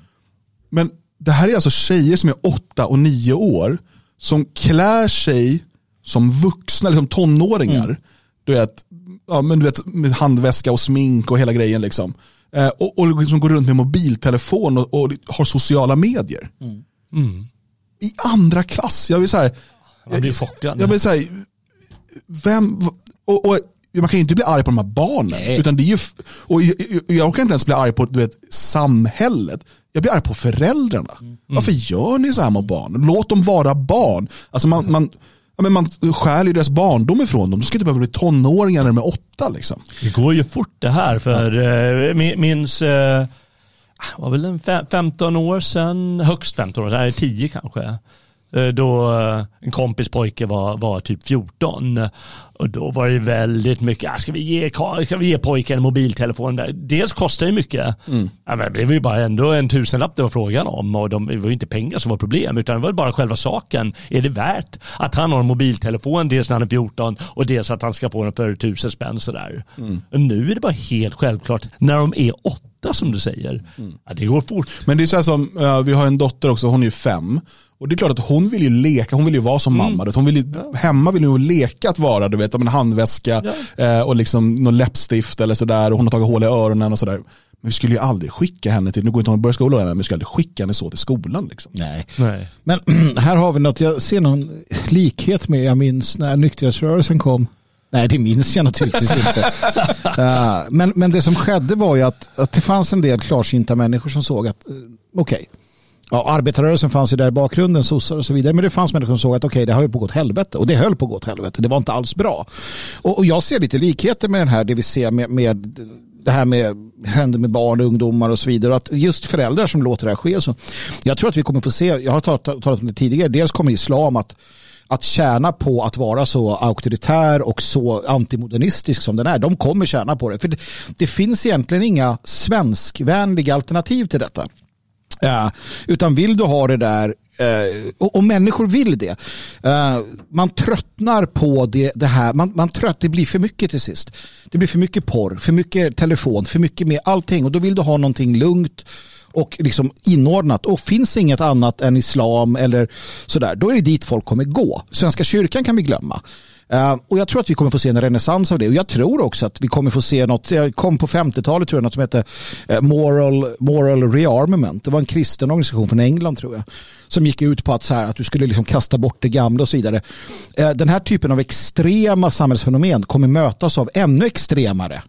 Men det här är alltså tjejer som är åtta och nio år som klär sig som vuxna, eller som tonåringar. Mm. Du vet, ja, men du vet, med handväska och smink och hela grejen. Liksom. Eh, och, och liksom går runt med mobiltelefon och, och har sociala medier. Mm. Mm. I andra klass. Jag vill så här, Man blir chockad. Jag vill säga, vem, och, och, man kan ju inte bli arg på de här barnen. Nej. Utan det är ju, och jag, jag kan inte ens bli arg på du vet, samhället. Jag blir arg på föräldrarna. Mm. Varför gör ni så här mot barn? Låt dem vara barn. Alltså man, man, ja, men man stjäl ju deras barndom ifrån dem. De ska inte behöva bli tonåringar när de är åtta. Liksom. Det går ju fort det här. För ja. eh, minns, eh, var väl en 15 år sedan, högst 15 år sedan, 10 kanske. Eh, då eh, en kompis pojke var, var typ 14. Och då var det väldigt mycket, ah, ska, vi ge, ska vi ge pojken en mobiltelefon? Dels kostar det mycket, mm. ja, men det var ju bara ändå en tusenlapp det var frågan om och de, det var ju inte pengar som var problem utan det var bara själva saken. Är det värt att han har en mobiltelefon dels när han är 14 och dels att han ska få den för tusen spänn sådär. Mm. Nu är det bara helt självklart när de är åtta som du säger. Mm. Ja, det går fort. Men det är så här som, uh, vi har en dotter också, hon är ju fem. Och det är klart att hon vill ju leka, hon vill ju vara som mm. mamma. Hon vill ju, ja. Hemma vill hon leka att vara, du vet, en handväska ja. eh, och liksom någon läppstift eller sådär. Och hon har tagit hål i öronen och sådär. Men vi skulle ju aldrig skicka henne till, nu går inte hon att börja skolan men vi skulle aldrig skicka henne så till skolan. Liksom. Nej. Nej. Men [clears throat] här har vi något, jag ser någon likhet med, jag minns när nykterhetsrörelsen kom. Nej, det minns jag naturligtvis [laughs] inte. uh, men, men det som skedde var ju att, att det fanns en del klarsynta människor som såg att, uh, okej, okay, Ja, arbetarrörelsen fanns ju där i bakgrunden, sossar och så vidare. Men det fanns människor som såg att okej, okay, det har ju på gått helvete. Och det höll på att gå åt helvete. Det var inte alls bra. Och, och jag ser lite likheter med den här, det vi ser med, med det här med händer med barn och ungdomar och så vidare. Att just föräldrar som låter det här ske. Så jag tror att vi kommer få se, jag har talat, talat om det tidigare, dels kommer islam att att tjäna på att vara så auktoritär och så antimodernistisk som den är. De kommer tjäna på det. För det, det finns egentligen inga svenskvänliga alternativ till detta. Ja, utan vill du ha det där eh, och, och, människor vill det. Uh, man tröttnar på det, det här. Man, man trött, det blir för mycket till sist. Det blir för mycket porr, för mycket telefon, för mycket med allting. Och då vill du ha någonting lugnt och liksom inordnat. Och finns inget annat än islam eller sådär, då är det dit folk kommer gå. Svenska kyrkan kan vi glömma. Uh, och jag tror att vi kommer få se en renässans av det. Och jag tror också att vi kommer få se något, jag kom på 50-talet tror jag, något som hette eh, Moral, Moral Rearmament. Det var en kristen organisation från England tror jag. Som gick ut på att, så här, att du skulle liksom kasta bort det gamla och så vidare. Uh, den här typen av extrema samhällsfenomen kommer mötas av ännu extremare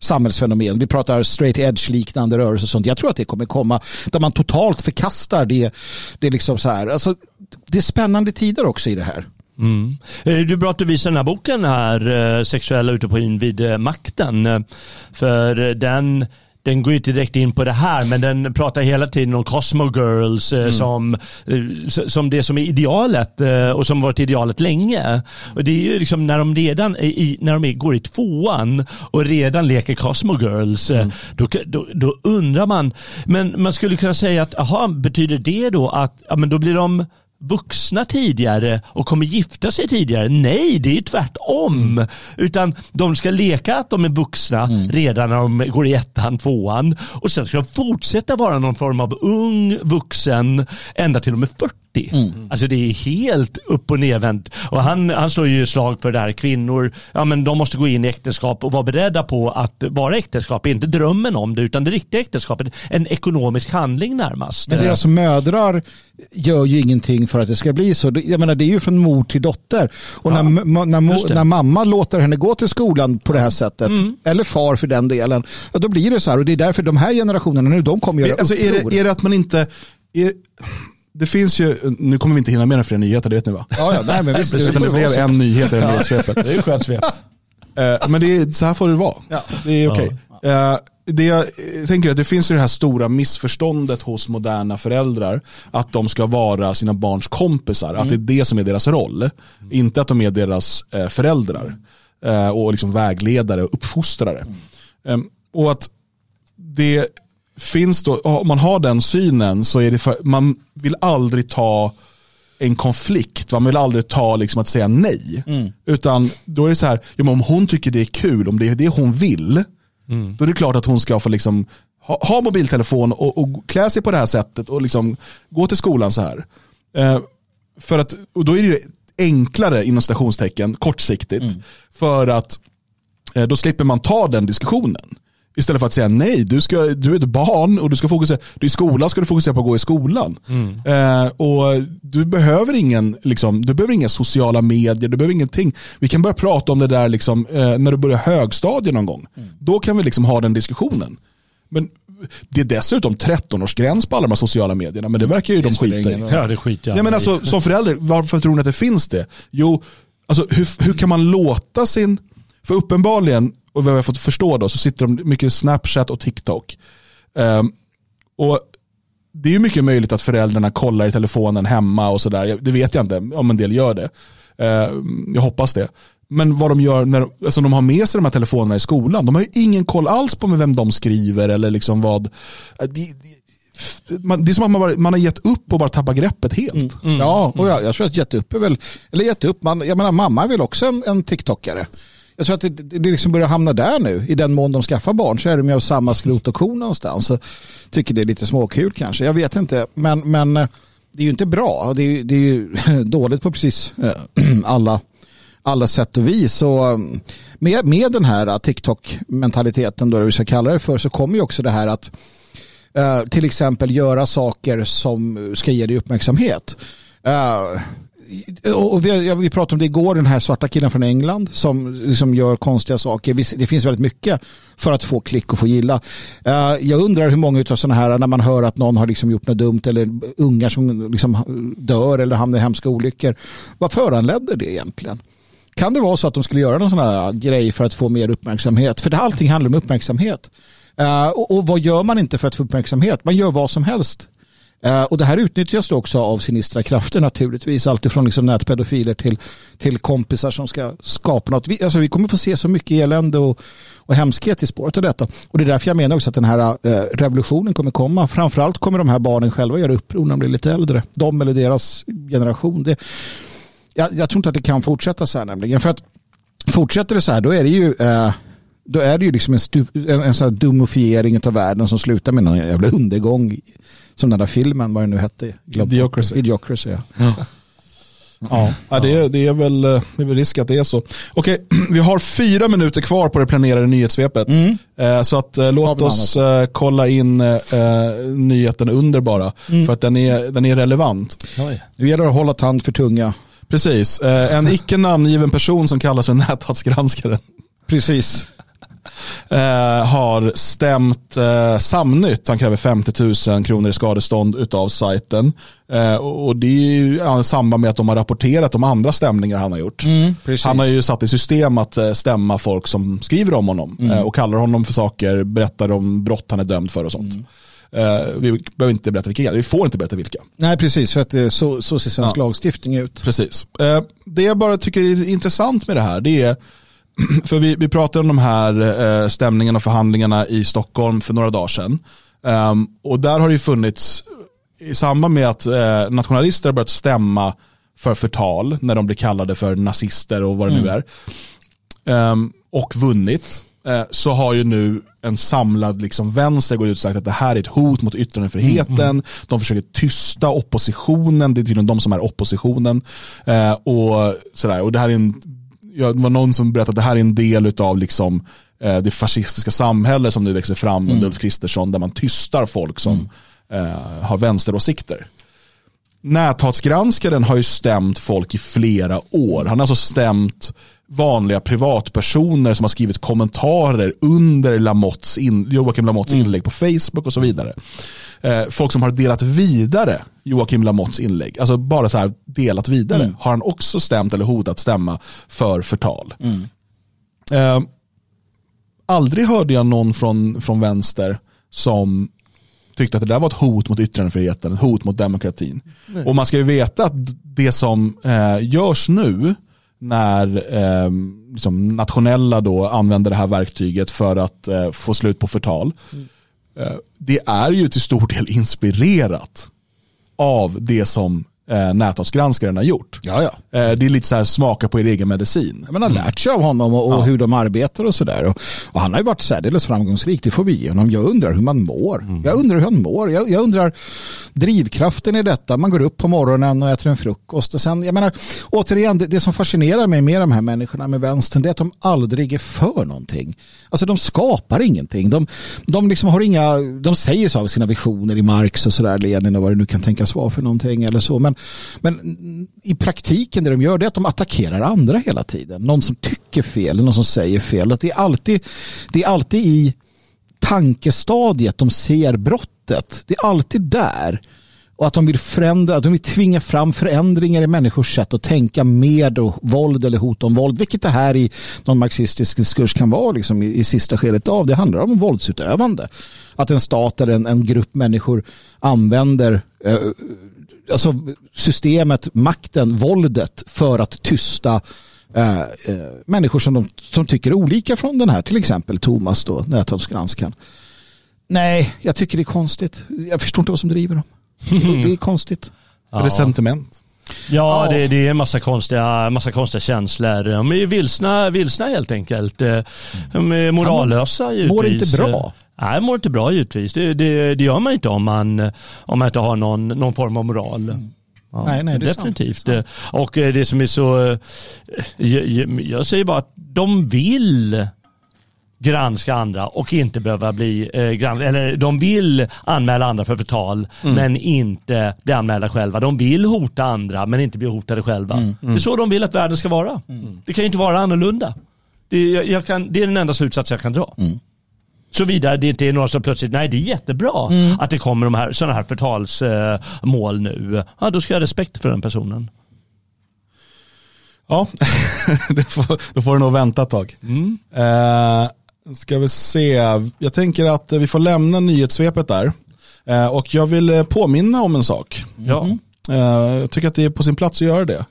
samhällsfenomen. Vi pratar straight edge-liknande rörelser och sånt. Jag tror att det kommer komma där man totalt förkastar det. Det är, liksom så här. Alltså, det är spännande tider också i det här. Mm. Eh, det är bra att du visar den här boken här, eh, Sexuella utopin vid eh, makten. För den den går inte direkt in på det här men den pratar hela tiden om Cosmo Girls eh, mm. som, som det som är idealet och som varit idealet länge. Och det är ju liksom när de redan i, när de går i tvåan och redan leker Cosmo Girls mm. då, då, då, undrar man, men man skulle kunna säga att aha, betyder det då att ja, men då blir de vuxna tidigare och kommer gifta sig tidigare. Nej, det är tvärtom. Mm. Utan de ska leka att de är vuxna mm. redan när de går i ettan, tvåan och sen ska de fortsätta vara någon form av ung vuxen ända till de är 40. Mm. Alltså det är helt upp och nervänt. Och han, han slår ju slag för det här, kvinnor, ja men de måste gå in i äktenskap och vara beredda på att vara äktenskap, inte drömmen om det utan det riktiga äktenskapet, en ekonomisk handling närmast. Men deras mödrar gör ju ingenting för att det ska bli så. Jag menar det är ju från mor till dotter. Och ja, när, när, när, mamma låter henne gå till skolan på det här sättet, mm. eller far för den delen, ja, då blir det så här. Och det är därför de här generationerna nu, de kommer göra alltså, är, det, är det att man inte... Är, det finns ju, nu kommer vi inte hinna med några fler nyheter, det vet ni va? Ja, ja nej, men visst. det, det blev en nyhet i det nyhetssvepet. Det är ju skönt svep. Uh, men det är, så här får det vara. Ja. Det är okej. Okay. Uh, det jag tänker är att det finns ju det här stora missförståndet hos moderna föräldrar att de ska vara sina barns kompisar, mm. att det är det som är deras roll. Mm. Inte att de är deras eh, föräldrar eh, och liksom vägledare och uppfostrare. Mm. och att det finns då, om man har den synen så är det för, man vill aldrig ta en konflikt. Man vill aldrig ta liksom att säga nej. Mm. Utan då är det så här, ja, om hon tycker det är kul, om det är det hon vill, Mm. Då är det klart att hon ska få liksom ha, ha mobiltelefon och, och, klä sig på det här sättet och liksom gå till skolan så här. Eh, för att, och då är det enklare inom stationstecken kortsiktigt. Mm. För att eh, då slipper man ta den diskussionen. Istället för att säga nej, du, ska, du är ett barn och du ska fokusera, du i skolan ska du fokusera på att gå i skolan. Mm. Eh, och du behöver, ingen, liksom, du behöver inga sociala medier, du behöver ingenting. Vi kan börja prata om det där liksom, eh, när du börjar högstadiet någon gång. Mm. Då kan vi liksom ha den diskussionen. Men det är dessutom 13-årsgräns på alla de här sociala medierna, men det mm. verkar ju de skita i. Ja, det skiter jag men alltså, Som förälder, varför tror ni att det finns det? Jo, alltså, hur, hur kan man låta sin, för uppenbarligen och vad jag har fått förstå då, så sitter de mycket Snapchat och TikTok. Um, och det är ju mycket möjligt att föräldrarna kollar i telefonen hemma och sådär. Det vet jag inte om en del gör det. Uh, jag hoppas det. Men vad de gör när alltså de har med sig de här telefonerna i skolan, de har ju ingen koll alls på med vem de skriver eller liksom vad. Det, det, man, det är som att man, bara, man har gett upp och bara tappat greppet helt. Mm. Mm. Ja, och jag, jag tror att gett upp är väl, eller gett upp, man, jag menar mamma är väl också en, en TikTokare. Jag tror att det, det liksom börjar hamna där nu. I den mån de skaffar barn så är de ju av samma skrot och korn någonstans. Så tycker det är lite småkul kanske. Jag vet inte. Men, men eh, det är ju inte bra. Det är, det är ju [laughs] dåligt på precis eh, [clears throat] alla, alla sätt och vis. Så eh, med, med den här TikTok-mentaliteten, då vi ska kalla det för, så kommer ju också det här att till exempel göra saker som ska ge dig uppmärksamhet och vi, vi pratade om det igår, den här svarta killen från England som liksom gör konstiga saker. Det finns väldigt mycket för att få klick och få gilla. Eh, jag undrar hur många av sådana här, när man hör att någon har liksom gjort något dumt eller ungar som liksom dör eller hamnar i hemska olyckor. Vad föranledde det egentligen? Kan det vara så att de skulle göra någon sån här grej för att få mer uppmärksamhet? För det, allting handlar om uppmärksamhet. Uh, och, och, vad gör man inte för att få uppmärksamhet? Man gör vad som helst. Eh, och det här utnyttjas också av sinistra krafter naturligtvis. Alltifrån liksom nätpedofiler till, till kompisar som ska skapa något. Vi, alltså vi kommer få se så mycket elände och, och hemskhet i spåret av detta. Och det är därför jag menar också att den här eh, revolutionen kommer komma. Framförallt kommer de här barnen själva göra uppror när de blir lite äldre. De eller deras generation. Det, jag, jag tror inte att det kan fortsätta så här nämligen. För att fortsätter det så här då är det ju eh, då är det ju liksom en, stu, en, en sån här dumofiering av världen som slutar med någon jävla undergång som den där filmen, vad den nu hette. Idiocracy. Idiocracy, ja. ja. Ja, ja det, är, det, är väl, det är väl risk att det är så. Okej, [clears throat] vi har fyra minuter kvar på det planerade nyhetssvepet. Mm. Eh, Så att, eh, låt oss eh, kolla in eh, nyheten under bara. Mm. För att den är, den är relevant. Oj. Nu gäller det att hålla tand för tunga. Precis, eh, en icke namngiven person som kallas för [laughs] näthatsgranskaren Precis. Eh, har stämt eh, Samnytt. Han kräver 50 000 kronor i skadestånd utav sajten. Eh, och det är ju ja, i samband med att de har rapporterat om andra stämningar han har gjort. precis. Han har ju satt i system att eh, stämma folk som skriver om honom eh, och kallar honom för saker, berättar om brott han är dömd för och sånt. Eh, Vi behöver inte berätta vilka, vi får inte berätta vilka. Nej, precis. För att det, så, så ser svensk lagstiftning ut. Precis. Eh, Det jag bara tycker är intressant med det här, det är, [clears throat] för vi, vi pratade om de här eh, stämningarna och förhandlingarna i Stockholm för några dagar sedan. Ehm, Och där har det ju funnits, i samband med att eh, nationalister har börjat stämma för förtal, när de blir kallade för nazister och vad det nu är, ehm, och vunnit, eh, så har ju nu en samlad liksom vänster gått ut och sagt att det här är ett hot mot yttrandefriheten. De försöker tysta oppositionen, det är tydligen de som är oppositionen. Eh, och, sådär. och det här är en, ja, det var någon som berättade att det här är en del av liksom, eh, det fascistiska samhälle som nu växer fram under Ulf Kristersson, där man tystar folk som eh, har vänsteråsikter. Näthatsgranskaren har ju stämt folk i flera år. Han har alltså stämt vanliga privatpersoner som har skrivit kommentarer under Lamotts in, Joakim Lamotts inlägg på Facebook och så vidare. Eh, folk som har delat vidare Joakim Lamotts inlägg, alltså bara så här delat vidare, har han också stämt eller hotat stämma för förtal. Eh, aldrig hörde jag någon från, från vänster som tyckte att det där var ett hot mot yttrandefriheten, ett hot mot demokratin. Och man ska ju veta att det som eh, görs nu när eh, liksom nationella då använder det här verktyget för att eh, få slut på förtal. Eh, det är ju till stor del inspirerat av det som eh, näthatsgranskaren har gjort. Ja, ja. Eh, det är lite så här smaka på er egen medicin. Man har lärt sig av honom och, och hur de arbetar och sådär. Och, och han har ju varit särdeles framgångsrik, det får vi ge honom. Jag undrar hur man mår. Jag undrar hur han mår. Jag, jag undrar drivkraften i detta. Man går upp på morgonen och äter en frukost. Och sen, jag menar, återigen, det, det som fascinerar mig med de här människorna med vänstern det är att de aldrig är för någonting. Alltså de skapar ingenting. De, de, liksom har inga, de säger så av sina visioner i Marx och sådär, Lenin och vad det nu kan tänkas vara för någonting eller så. Men, men i praktiken det de gör det är att de attackerar andra hela tiden. Någon som tycker fel, någon som säger fel. Att det, är alltid, det är alltid i tankestadiet de ser brottet. Det är alltid där. Och att de vill förändra, att de vill tvinga fram förändringar i människors sätt att tänka med och våld eller hot om våld. Vilket det här i någon marxistisk diskurs kan vara liksom, i, i sista skedet av. Det handlar om våldsutövande. Att en stat eller en, en grupp människor använder eh, alltså systemet, makten, våldet för att tysta eh, eh, människor som, de, som tycker olika från den här, till exempel Thomas då, näthatsgranskaren. Nej, jag tycker det är konstigt. Jag förstår inte vad som driver dem. [laughs] Det är konstigt. Är det sentiment? Ja, Ja. Det, det är en massa konstiga, massa konstiga känslor. De är vilsna, vilsna helt enkelt. Eh, De är morallösa givetvis. Mår inte bra. Nej, mår inte bra givetvis. Det, det, det gör man inte om man, om man inte har någon, någon form av moral. Ja, Nej, nej, det är sant. definitivt. Det Och eh, det som är så, eh, jag, jag- säger bara att de vill granska andra och inte behöva bli eh, granskade. Eller de vill anmäla andra för förtal men inte bli anmälda själva. De vill hota andra men inte bli hotade själva. Det är så de vill att världen ska vara. Det kan ju inte vara annorlunda. Det är, jag, jag kan, det är den enda slutsats jag kan dra. Såvida det inte är några som plötsligt, nej det är jättebra att det kommer de här, sådana här förtalsmål nu. Ja, då ska jag ha respekt för den personen. Ja, [laughs] det får, då får du nog vänta ett tag. Eh, ska vi se, jag tänker att vi får lämna nyhetssvepet där. Eh, och jag vill eh, påminna om en sak. Ja. Eh, jag tycker att det är på sin plats att göra det.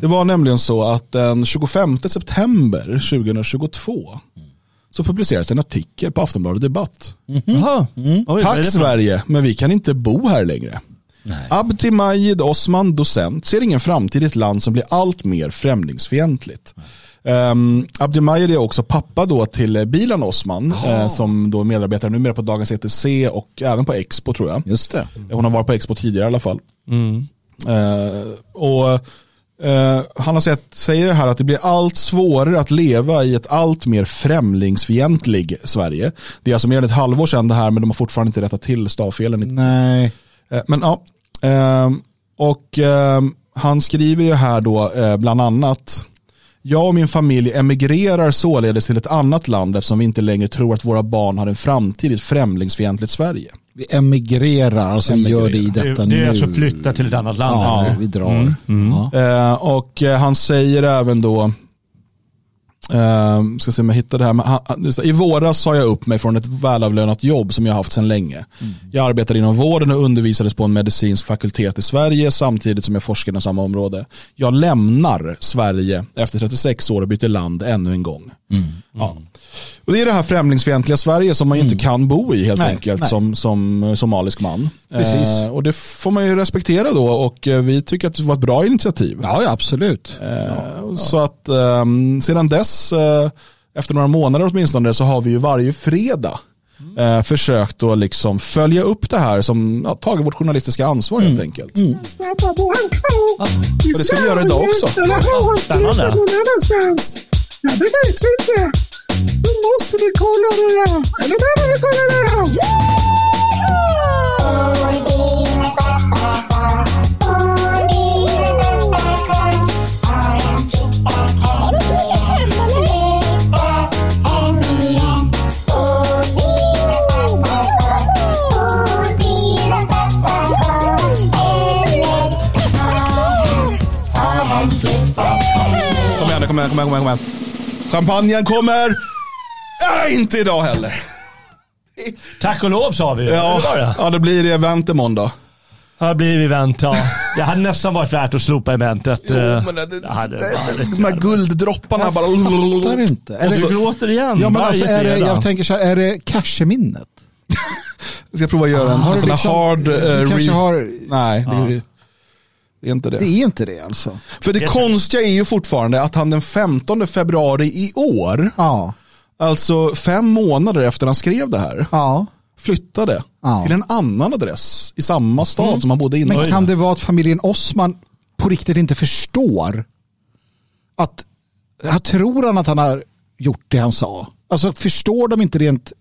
Det var nämligen så att den 25 september 2022 så publicerades en artikel på Aftonbladet Debatt. Jaha. Oj, vad är Tack Sverige, men vi kan inte bo här längre. Abdi Majid Osman, docent, ser ingen framtid i ett land som blir allt mer främlingsfientligt. Um, Abdi Majid är också pappa då till Bilan Osman, eh, som då är medarbetare numera på Dagens ETC och även på Expo tror jag. Just det. Hon har varit på Expo tidigare i alla fall. Mm. Eh, och Eh, han har sett, säger det här att det blir allt svårare att leva i ett allt mer främlingsfientlig Sverige. Det är alltså mer än ett halvår sedan det här men de har fortfarande inte rättat till stavfelen. Nej. Eh, men ja, eh, och han skriver ju här då bland annat jag och min familj emigrerar således till ett annat land eftersom vi inte längre tror att våra barn har en framtid i ett främlingsfientligt Sverige. Vi emigrerar, alltså vi gör det i Det, detta det är nu. alltså flytta till ett annat land. Ja, vi drar. Ja. Eh, och eh, han säger även då, eh, ska se om jag hittar det här, men just i våras sa jag upp mig från ett välavlönat jobb som jag haft sedan länge. Jag arbetade inom vården och undervisades på en medicinsk fakultet i Sverige samtidigt som jag forskade inom samma område. Jag lämnar Sverige efter 36 år och byter land ännu en gång. Ja. Och det är det här främlingsfientliga Sverige som man inte kan bo i helt Nej, enkelt nej. som, som eh, somalisk man. Precis. Eh, och det får man ju respektera då och eh, vi tycker att det var ett bra initiativ. Ja, ja, absolut. Eh, Så att ehm, sedan dess, eh, efter några månader åtminstone, så har vi ju varje fredag eh, försökt att liksom följa upp det här som ja, tagit vårt journalistiska ansvar helt enkelt. Och det ska vi göra idag också. Spännande. Ja, det vet vi inte. Då måste vi kolla det här. Eller behöver vi kolla det här? Kom igen, kom igen, kom igen. Champagnen kommer! Äh, inte idag heller. Tack och lov sa vi ju. Ja, Det det. ja, det blir det event imorgon Ja, det blir event. Ja. Det hade nästan varit värt att slopa eventet. Jo, Eh, men det, det, hade det, de här gulddropparna bara... Fattar inte. Är Och du gråter igen ja, men alltså, är det, jag tänker så här, är det casheminnet? [laughs] Jag ska prova att göra en, Har en du sån här liksom- hard... du eh, kanske re- har- Nej, det, det är inte det. Det är inte det alltså. För det Det konstiga är ju fortfarande att han den 15 februari i år, Ja. alltså fem månader efter han skrev det här, Ja. flyttade Ja. till en annan adress i samma stad som han bodde innan. Men kan det vara att familjen Osman på riktigt inte förstår att, jag tror han att han har gjort det han sa? Alltså förstår de inte rent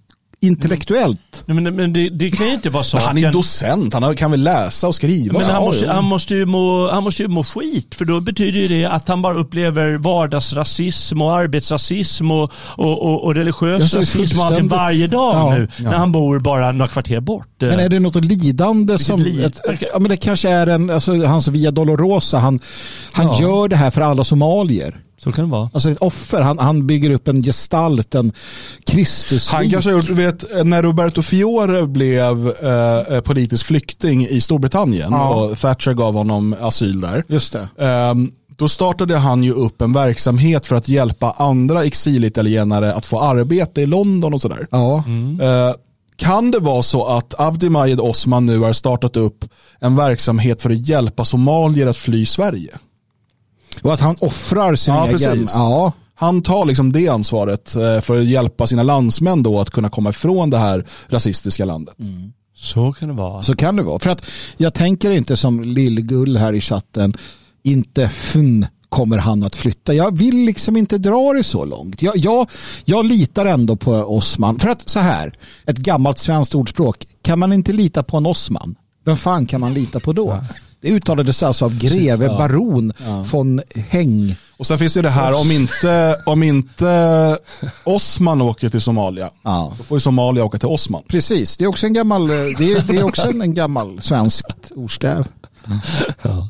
intellektuellt? Nej, Men, men det, det kan ju inte vara så. Men han är docent, han kan väl läsa och skriva. Men han måste, han, måste ju må, han måste ju må skit för då betyder ju det att han bara upplever vardagsrasism och arbetsrasism och, och, och, och religiös rasism och allting varje dag Ja, nu ja. när han bor bara några kvarter bort. Men är det något lidande som, lid- ett, ja, men det kanske är en, alltså hans Via Dolorosa, han, han Ja. gör det här för alla somalier. Så kan det vara. Alltså ett offer, han, han bygger upp en gestalt, en Kristus. Han kanske har gjort, vet, när Roberto Fiore blev eh, politisk flykting i Storbritannien Ja. och Thatcher gav honom asyl där. Just det. Ehm, då startade han ju upp en verksamhet för att hjälpa andra exilitalienare att få arbete i London och sådär. Ja. Eh, kan det vara så att Abdi Majed Osman nu har startat upp en verksamhet för att hjälpa somalier att fly Sverige? Och att han offrar sin Ja, egen... precis. Ja, Han tar liksom det ansvaret eh, för att hjälpa sina landsmän då att kunna komma ifrån det här rasistiska landet. Så kan det vara. så kan det vara. För att jag tänker inte som Lillgull här i chatten, inte fun kommer han att flytta. Jag vill liksom inte dra det så långt. Jag, jag, jag litar ändå på Osman. För att så här, ett gammalt svenskt ordspråk, kan man inte lita på en Osman, vem fan kan man lita på då? Det uttalades alltså av greve baron von Häng. Och sen finns det det här, om inte, om inte Osman åker till Somalia, Ja. då får ju Somalia åka till Osman. Precis, det är också en gammal, det är, det är också en, en gammal svenskt ordstäv.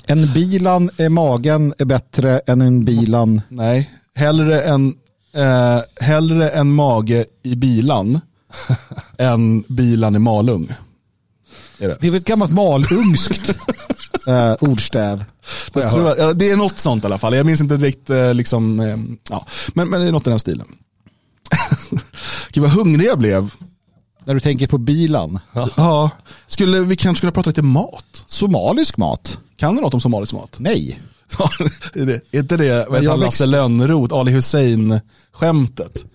En bilan är magen är bättre än en bilan. Nej, hellre en, eh, hellre en mage i bilan [laughs] än bilan i Malung. Är det. Det är väl ett gammalt malungskt [laughs] eh, ordstäv. jag Jag tror höra. att, ja, det är något sånt i alla fall. Jag minns inte direkt, eh, liksom, eh, ja. men, men det är något i den stilen. [laughs] Gud vad hungrig jag blev. När du tänker på bilan. Ja. Skulle vi kanske kunna prata lite mat? Somalisk mat? Kan du något om somalisk mat? Nej. Ja, [laughs] är, det, inte det vad jag heter Lasse Lönnroth, Ali Hussein-skämtet?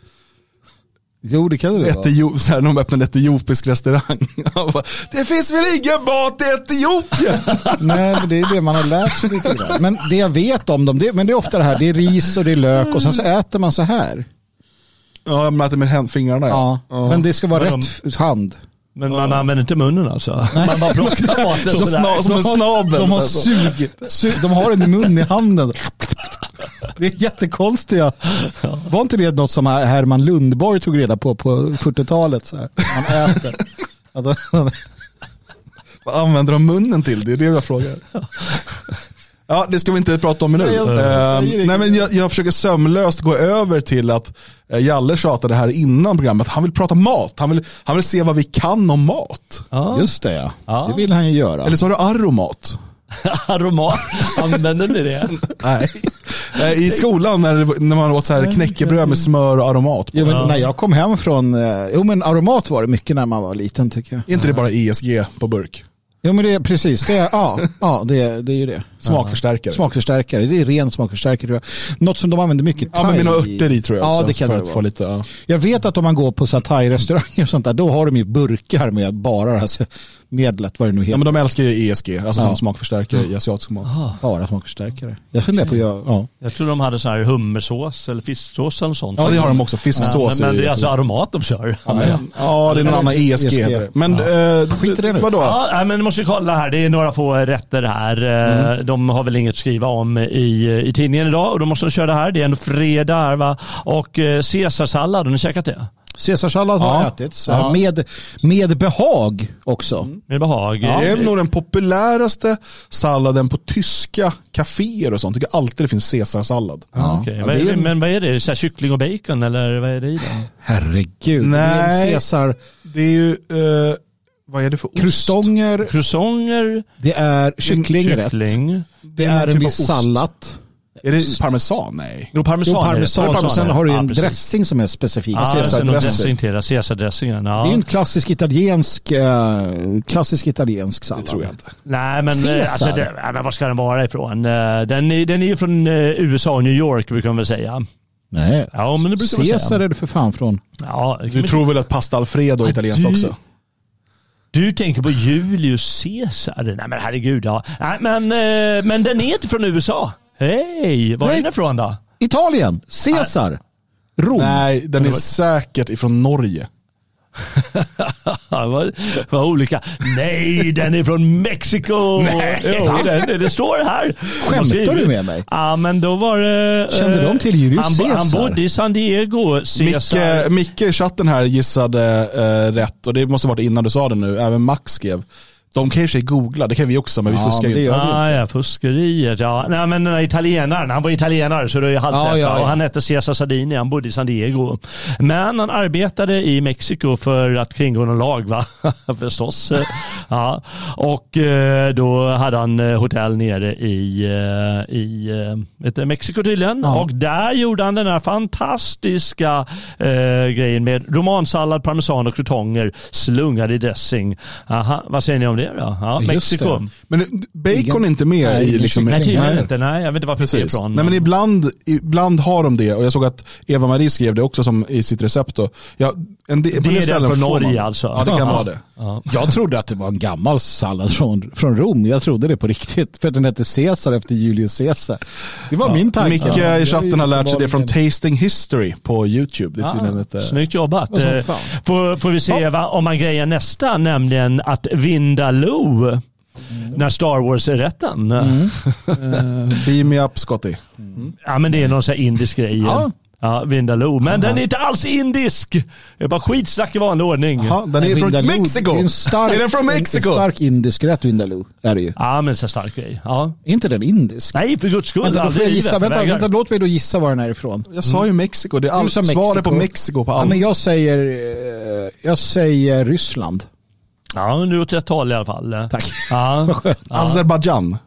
Jo, det kan det vara. Etiop, så här, när de öppnar en etiopisk restaurang. [laughs] Bara, det finns väl ingen mat i Etiopien? [laughs] Nej, men det är det man har lärt sig lite grann. Men det jag vet om dem, det, men det är ofta det här, det är ris och det är lök och sen så äter man så här. ja, jag mäter med händ- fingrarna. Ja, men det ska vara Men rätt hand. Men man använder inte munnen alltså? Man bara plockar maten Som, sådär. sna, som en snabel. De har, så sug, sug, de har en mun i handen. Det är jättekonstiga. Var inte det något som Herman Lundborg tog reda på på 40-talet? Så här. Man äter. De- Vad använder de munnen till? Det är det jag frågar. Ja, det ska vi inte prata om nu. Nej, jag Eh, säger nej, men jag, jag försöker sömlöst gå över till att eh, Jalle tjatade här innan programmet. Han vill prata mat. Han vill, han vill se vad vi kan om mat. Ja. Just det ja. Ja. Det vill han ju göra. Eller så har du aromat. [laughs] Aromat, använder ni det? Nej. Eh, I skolan när, när man åt så här knäckebröd med smör och aromat på. Jo, men när jag kom hem från, eh, jo men aromat var det mycket när man var liten tycker jag. Är inte det bara ESG på burk? Jo men det är precis, det är, ja, ja det, är, det är ju det. Smakförstärkare. Smakförstärkare, det är ren smakförstärkare tror jag. Något som de använder mycket Ja, men thai med några örter i tror jag Ja, också. det kan för det att vara. få lite, ja. Jag vet att om man går på thai-restauranger och sånt där, då har de ju burkar med bara det här medlet, vad det nu ja, heter. men de älskar ju ESG, alltså Ja. som smakförstärkare i asiatisk mat. Bara smakförstärkare. Jag funderar på att ja. Jag tror de hade så här hummersås eller fisksås eller sånt. Ja, det har de också. Ja, Fisksås. men, men är det är alltså aromat de kör. Ja, men- ja, det är någon annan ESG. ESG. heter det. Men eh, Skit i det nu. vadå? Ja, nej, men du måste kolla här. Det är några få rätter här. Eh, De har väl inget att skriva om i, i tidningen idag och då måste de köra det här. Det är ändå fredag här va. Och eh, caesarsallad, har ni käkat det? Caesarsallad har Ja. ätits Ja. Mm. med, med behag också. Med behag. Det är nog den populäraste salladen på tyska kaféer och sånt. Jag tycker alltid det finns caesarsallad. Ja. Ja, Vad det men vad är det? Så här, kyckling och bacon eller vad är det i den? Herregud. Nej. Det är en Caesar, Det är ju, eh, vad är det för ost? krustonger, Croissanter, det är kycklingrätt, kyckling. det är typ en av viss ost. sallad. Är det parmesan? Nej. Jo, parmesan. Jo, är det. parmesan. Parmesan Och sen det. har du ju Ja, en precis. dressing som är specifik. Ja, Caesar sen någon dressing. dressing till det. Caesardressingen. Ja. Det är ju en klassisk italiensk, eh, klassisk italiensk Det sallad. tror jag inte. Nej, men, eh, Caesar. alltså, det, ja, men var ska den vara ifrån? Eh, Den är, den är ju från USA och New York brukar man väl säga. Nej. Ja, men det brukar man Caesar säga. är det för fan från. Ja, Du men- tror väl att pasta alfredo är italienskt du- också? Du tänker på Julius Caesar? Nej men herregud ja. Nej, men, men den är inte från USA. Hej, var är den ifrån då? Italien, Caesar, Rom. Nej, den är säkert ifrån Norge. [laughs] Vad, vad olika. Nej, den är från Mexiko. [laughs] Nej. Jo, den, det står här. Skämtar du med mig? Ja, men då var det... eh, Kände de till Julius han, bo- han Caesar? bodde i San Diego, Caesar. Micke, Micke i chatten här gissade eh, rätt och det måste varit innan du sa det nu. Även Max skrev. De kan ju sig googla, det kan vi också men vi Ja, fuskar men ju det inte. Ah, ja, fuskeriet. Ja. Nej, men den italienaren, han var italienare så det är halvt Ja, ja. Och han hette Cesar Sardini, han bodde i San Diego. Men han arbetade i Mexiko för att kringgå någon lag, va? [laughs] förstås. [laughs] ja. Och eh, då hade han eh, hotell nere i, eh, i vet du, Mexiko tydligen. Ja. Och där gjorde han den här fantastiska eh, grejen med romansallad, parmesan och krutonger slungade i dressing. Aha, vad säger ni om det då? Ja, Mexiko. det. Men bacon är inte med Nej, i liksom... Nej, tydligen Nej. inte. Nej, jag vet inte varför det är ifrån. Nej, men ibland, ibland har de det och jag såg att Eva-Marie skrev det också som i sitt recept. Då. Ja, en del, det är den från Norge man. alltså. Ja, det kan vara det. [laughs] Ja. Jag trodde att det var en gammal sallad från, från Rom. Jag trodde det på riktigt. För att den hette Caesar efter Julius Caesar. Det var min tanke. Micke Ja, i chatten har lärt sig det från Tasting History på YouTube. Det är tydligen ett, eh, Snyggt jobbat. Eh, fan. Får, får vi se va, om man grejer nästa, nämligen att Vindaloo, när Star Wars är rätten. Mm. [laughs] eh, Beam me up Scotty. Ja men det är någon sån här indisk grej. Ja. Ja, Vindaloo. Men den är inte alls indisk. Det är bara skitsnack i vanlig ordning. Jaha, den är från Vindaloo, Mexico. det är, en stark, är den från Mexiko? en stark indisk rätt Vindaloo är det ju. Ja men så stark grej. Ja. Är inte den indisk? Nej för guds skull. Vänta, då får jag gissa. Vänta, vänta, låt mig då gissa var den är ifrån. Jag sa ju Mexiko. Det är Du all, sa svaret på Mexiko på Ja, allt. men jag säger, eh, jag säger Ryssland. Ja är åt rätt håll i alla fall. Tack. Ja. [laughs] Azerbajdzjan.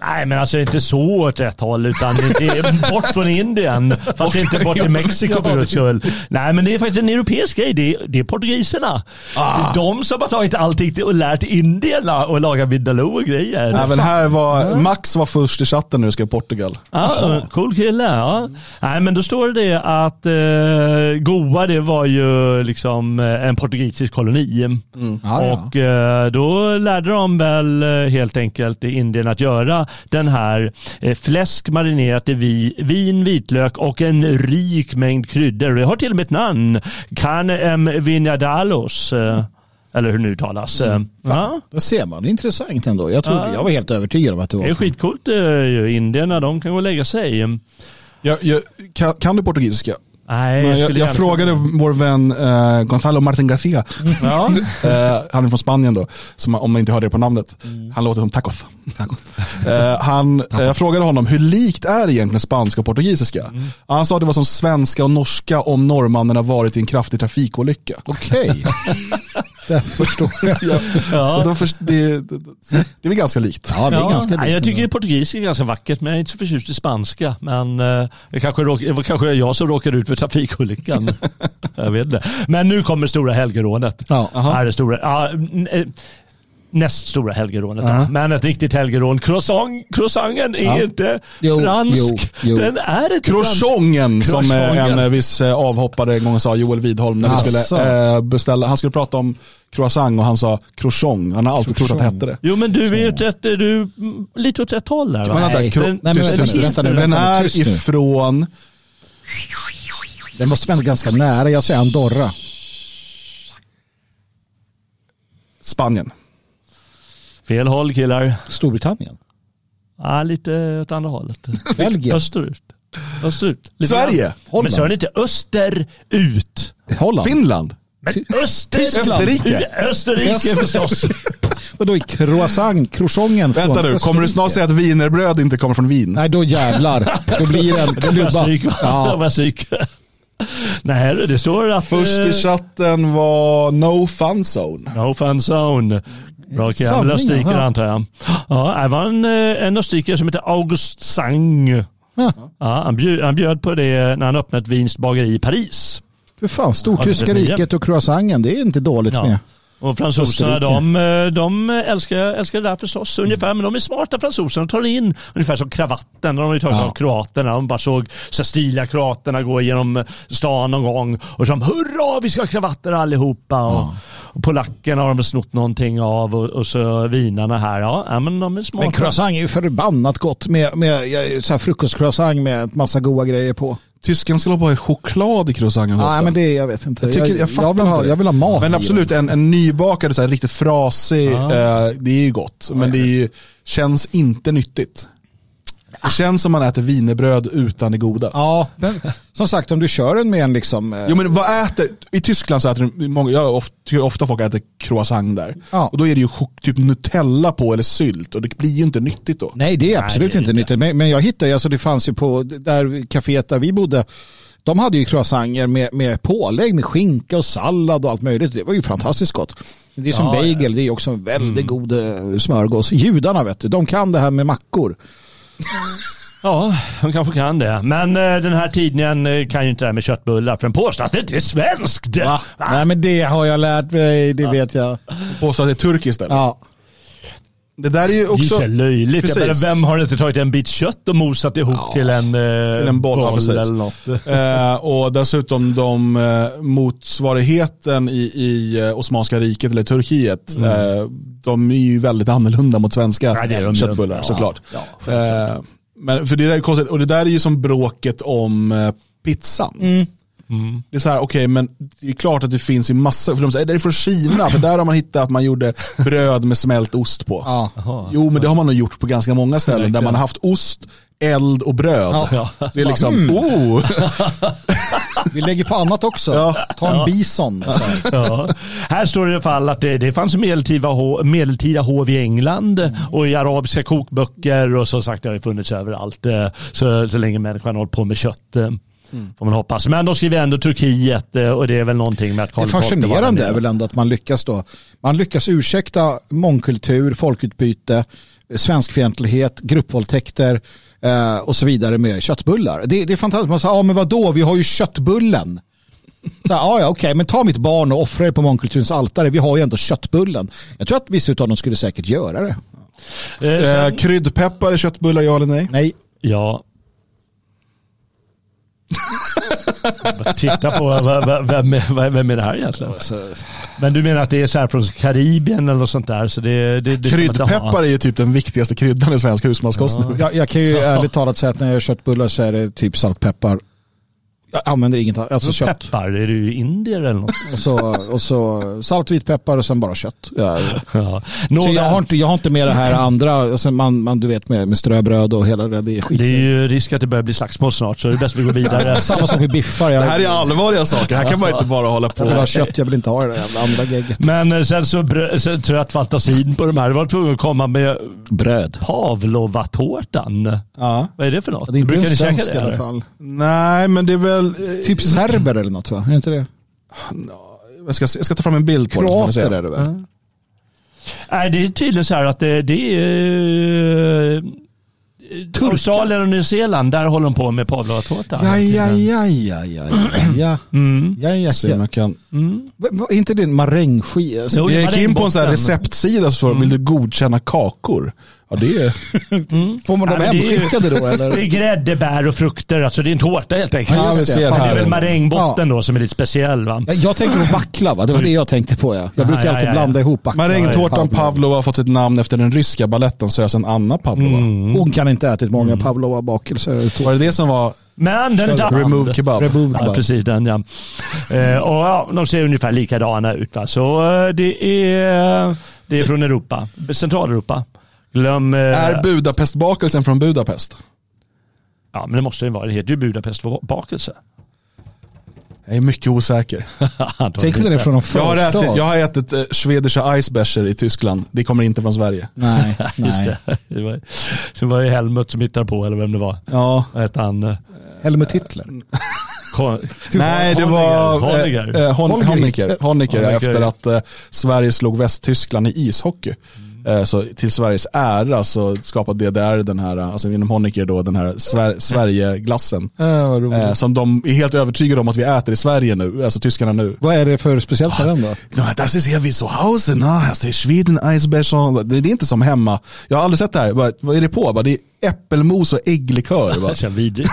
Nej, men alltså inte så åt rätt håll, utan det är bort från Indien. Fast inte bort till Mexiko för guds skull. Nej, men det är faktiskt en europeisk grej. Det är, det är portugiserna. Ah. Det är de som har tagit allting och lärt indierna att laga vindaloo och grejer. Även här var, Max var först i chatten när du skrev Portugal. Ja, cool kille. Ja. Nej, men då står det att eh, Goa det var ju liksom eh, en portugisisk koloni. Mm. Ja, ja. Och eh, då lärde de väl eh, helt enkelt i Indien att göra den här eh, fläsk marinerat i vi, vin, vitlök och en rik mängd kryddor. Det har till och med ett namn. Can em vinadalos. Eh, eller hur nu uttalas. Mm. Eh, Ja. Det ser man, intressant ändå. Jag, tror, Ja. jag var helt övertygad om att det var Det är skitcoolt. Indierna de kan gå och lägga sig. Jag, jag, kan, kan du portugisiska? Nej, jag, jag, gärna- frågade vår vän eh, Gonzalo Martin Garcia, Ja. [laughs] eh, han är från Spanien då, som, om man inte hörde det på namnet. Han låter som tacos. tacos. Eh, han, eh, jag frågade honom, hur likt är egentligen spanska och portugisiska? Han sa att det var som svenska och norska om norrmannen varit i en kraftig trafikolycka. Okej. [laughs] det förstår jag. [laughs] Ja. Så då först, det, det, det är väl ganska likt. Ja, det är Ja, ganska nej, jag likt tycker portugisiska är ganska vackert, men jag är inte så förtjust i spanska. Men eh, det, kanske råk, det kanske jag som råkade ut för trafikolyckan. [laughs] jag vet inte. Men nu kommer stora helgerånet. Ja. Här är stora, ja, eh, näst stora helgerånet. då. Men ett riktigt helgerån. Croissant, croissanten är Ja. inte Jo, fransk. jo, jo. Den är inte fransk. Croissongen som eh, en eh, viss eh, avhoppare en gång sa, Joel Widholm, när vi skulle eh, beställa, han skulle prata om croissant och han sa croissant. Han har alltid trott att det hette det. Jo men du är ju rätt, du, lite åt rätt håll där va? Men Nej. Den- Nej, men tyst, tyst, tyst. nu, Den är tyst ifrån, Den måste vara ganska nära. Jag säger Andorra. Spanien. Fel håll killar. Storbritannien. Ja, lite åt andra hållet. [laughs] Belgien. Österut. Österut. Lite Sverige. grann. Men så är det inte österut. Holland. Finland. Men österut. Österrike. Österrike förstås. Och då är croissant, croissanten från Vänta nu, kommer du snart Österrike? säga att wienerbröd inte kommer från Wien? Nej, då jävlar. Då blir det en [laughs] klubba. Ja. [laughs] var psyk. Nej, det står att... Först i eh, chatten var No Fun Zone. No fun zone. Bra. Sanning, Österrikare antar jag. Ja, det var en, eh, en österrikare som heter August Sang. Ja. Ja, han, bjöd, han bjöd på det när han öppnade ett vinskt bageri i Paris. För fan, Stortyska riket och croissanten, det är inte dåligt Ja. med. Och fransoserna de, eh, de älskar, älskar det där förstås ungefär. Men de är smarta fransoserna. De tar in ungefär som kravatten. De har ju tagit Ja. av kroaterna. De bara såg så stiliga kroaterna gå genom stan någon gång. Och så de hurra vi ska ha kravatter allihopa. Och, och polackerna har de snott någonting av. Och, och så vinarna här. Ja, ja, men de är smarta. Men croissant är ju förbannat gott med, med ja, så här frukostcroissant med massa goda grejer på. Tysken skulle ha bara choklad i croissanten Nej, ofta. men det jag vet inte. Jag, tycker, jag, fattar vill ha, det. jag vill ha mat Men absolut, en, en nybakad, så här, riktigt frasig, eh, det är ju gott. Men det är ju, känns inte nyttigt. Det känns som man äter wienerbröd utan det goda. Ja, men som sagt om du kör den med en liksom... eh, Jo men vad äter, i Tyskland så äter de många, jag ofta, tycker ofta folk äter croissant där. Ja. Och då är det ju typ Nutella på eller sylt och det blir ju inte nyttigt då. Nej, det är absolut det är inte inte. nyttigt. Men, men jag hittade, alltså det fanns ju på där kaféet där vi bodde, de hade ju croissanter med, med pålägg med skinka och sallad och allt möjligt. Det var ju fantastiskt gott. Det är som Ja, bagel, ja. det är också en väldigt god eh, smörgås. Judarna vet du, de kan det här med mackor. Ja, de kanske kan det. Men eh, den här tidningen eh, kan ju inte det här med köttbullar. För den påstår att det inte är svenskt. Va? Nej men det har jag lärt mig, det vet jag. Påstår att det är turkiskt eller? Ja. Det där är ju Det är också... så löjligt. Jag Precis. menar, vem har inte tagit en bit kött och mosat ihop till en, eh, Till en boll, ja, eller något? [laughs] Eh, och dessutom de eh, motsvarigheten i, i eh, Osmanska riket eller Turkiet, eh, de är ju väldigt annorlunda mot svenska Ja, köttbullar Ja, såklart. ja, eh, men för det där är konstigt, och det där är ju som bråket om eh, pizzan. Mm. Det är så här, okej men det är klart att det finns i massa, för de säger det är från Kina, för där har man hittat att man gjorde bröd med smält ost på. Ja. Jo men det har man nog gjort på ganska många ställen där man har haft ost, eld och bröd. Ja. Det är liksom, oh! [laughs] Vi lägger på annat också. Ja. Ta en bison. Så här. Ja. Här står det i alla fall att det, det fanns medeltida, hov, medeltida hov i England och i arabiska kokböcker och så sagt det har funnits överallt eh, så, så länge människan hållit på med kött. Eh, Får man hoppas. Men de skriver ändå Turkiet eh, och det är väl någonting med att Karl Det fascinerande är väl ändå att man lyckas då. Man lyckas ursäkta mångkultur, folkutbyte svenskfientlighet, gruppvåldtäkter eh, och så vidare med köttbullar. Det, det är fantastiskt. Man säger, ja men vadå, vi har ju köttbullen. [laughs] Så här, ja, ja, okej, men ta mitt barn och offra det på mångkulturens altare. Vi har ju ändå köttbullen. Jag tror att vissa av dem skulle säkert göra det. Eh, Eh, sen, kryddpeppar i köttbullar, ja eller nej? Nej, ja. Titta på vad- vad- vem, är- vem är det här egentligen? Men du menar att det är så här från Karibien eller något sånt där? Så det, det, det. Kryddpeppar är ju typ den viktigaste kryddan i svensk husmanskost nu. jag, jag kan ju ärligt talat säga att när jag gör köttbullar så är det typ saltpeppar. Jag använder inget annat, alltså Så kött. peppar, är du indier eller något? [laughs] Och så, och så salt, vitpeppar och sen bara kött. [laughs] Ja. Ja. Så jag har, inte, jag har inte med det här andra, alltså man, man, du vet med, med ströbröd och hela det, det är skit. det är ju risk att det börjar bli slagsmål snart så det är bäst vi går vidare. [laughs] Samma sak med biffar. Jag, Det här är allvarliga saker, här kan man inte bara hålla jag vill ha på. kött, jag vill inte ha det där andra gegget. Men eh, sen så sen tröt fantasin på de här. Det var tvungen att komma med Bröd. pavlovatårtan. Ja. Vad är det för något? Det är inte Brukar en svensk det? i alla fall. Nej, men det är väl... eh, Typ serber eller något va? Är inte det? Jag ska, jag ska ta fram en bild på det. Kroater är det väl? Nej, det är tydligen så här att det, det är... eh, Australien och Nya Zeeland, där håller de på med pavlovatårta. Ja, ja, ja, ja, ja, ja. [clears throat] Mm. Ja, ja, ja. jag kan. Va- Är inte det en marängskiva? Jag gick in på en sån här receptsida så det, vill du godkänna kakor? Ja, det är... [laughs] Får man Ja, dem hemskickade då [laughs] Det är eller? grädde, bär och frukter. Alltså det är en tårta helt enkelt. Ja, Ja, just det. Ja, det är väl marängbotten då som är lite speciell va? Ja, Jag tänkte på baklava, det var det jag tänkte på ja. Jag brukar ja, alltid ja, ja. blanda ihop baklava. Marängtårtan Pavlova. Har fått sitt namn efter den ryska balletten Sösen Anna Pavlova. Hon kan inte ätit många pavlova-bakelser. Var det det som var Men den är remove kebab? Remove Ja, kebab. precis den ja. Eh, och ja, de ser ungefär likadana ut. Va? Så eh, det är, det är från Europa, Centraleuropa. Glöm... eh, Är Budapestbakelsen från Budapest? ja, men det måste ju vara. Det heter ju Budapestbakelse. Jag är mycket osäker. [laughs] Tänk om den är från någon Jag har ätit, jag har ätit eh, Schwedische Eisbecher i Tyskland. Det kommer inte från Sverige. [laughs] Nej, [laughs] nej. det var, så var det Helmut som hittade på, eller vem det var. Ja. Vad hette han? eh, Helmut Hitler. Kon- Nej, det var eh, eh, Hon-. Honecker, Honecker Honecker. efter att eh, Sverige slog Västtyskland i ishockey. Eh, så till Sveriges ära så skapade DDR den här, alltså inom Honecker då, den här Sver- Sverigeglassen. [laughs] Äh. Eh, som de är helt övertygade om att vi äter i Sverige nu, alltså tyskarna nu. Vad är det för speciellt med den då? Das ist ja wie zu Hause, na, alltså i Schweden, Eisbecher. Det, det är inte som hemma. Jag har aldrig sett det här. Bara, vad är det på? Bara, det är äppelmos och ägglikör. Bara. [laughs] Vidrigt.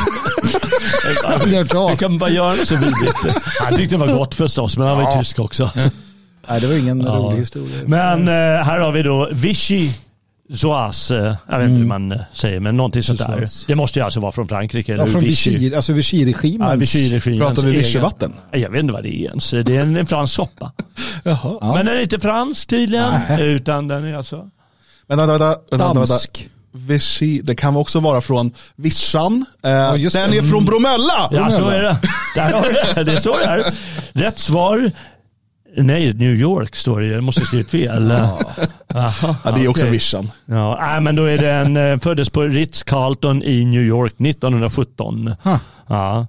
Det. Hur kan man bara göra något så vidrigt? [laughs] Han tyckte det var gott förstås, men han var ju tysk också. Nej, det var ingen Ja. rolig historia. Men eh, här har vi då Vichy Zoas, eh, jag vet inte hur man eh, säger, men någonting sånt där. Det måste ju alltså vara från Frankrike. Ja, eller från Vichy. Vichy, alltså Vichy-regimen. Ja, Vichy-regimen. Pratar vi vichyvatten? Jag vet inte vad det är ens. Det är en, en fransk soppa. [laughs] Jaha. Ja. Men den är inte fransk tydligen, Nej. utan den är alltså... Vänta, vänta, vänta. vänta, vänta. Dansk. Vichy, det kan också vara från Vischan. Eh, just den det. är från Bromölla! Ja, så är det. Där har du det. Det står där. [laughs] Rätt svar. Nej, New York står det. Jag måste ha skrivit fel. Jaha, Ja, det är också okej. Vischan. Ja, nej, men då är den, eh, föddes på Ritz-Carlton i New York 1917. Huh. Ja.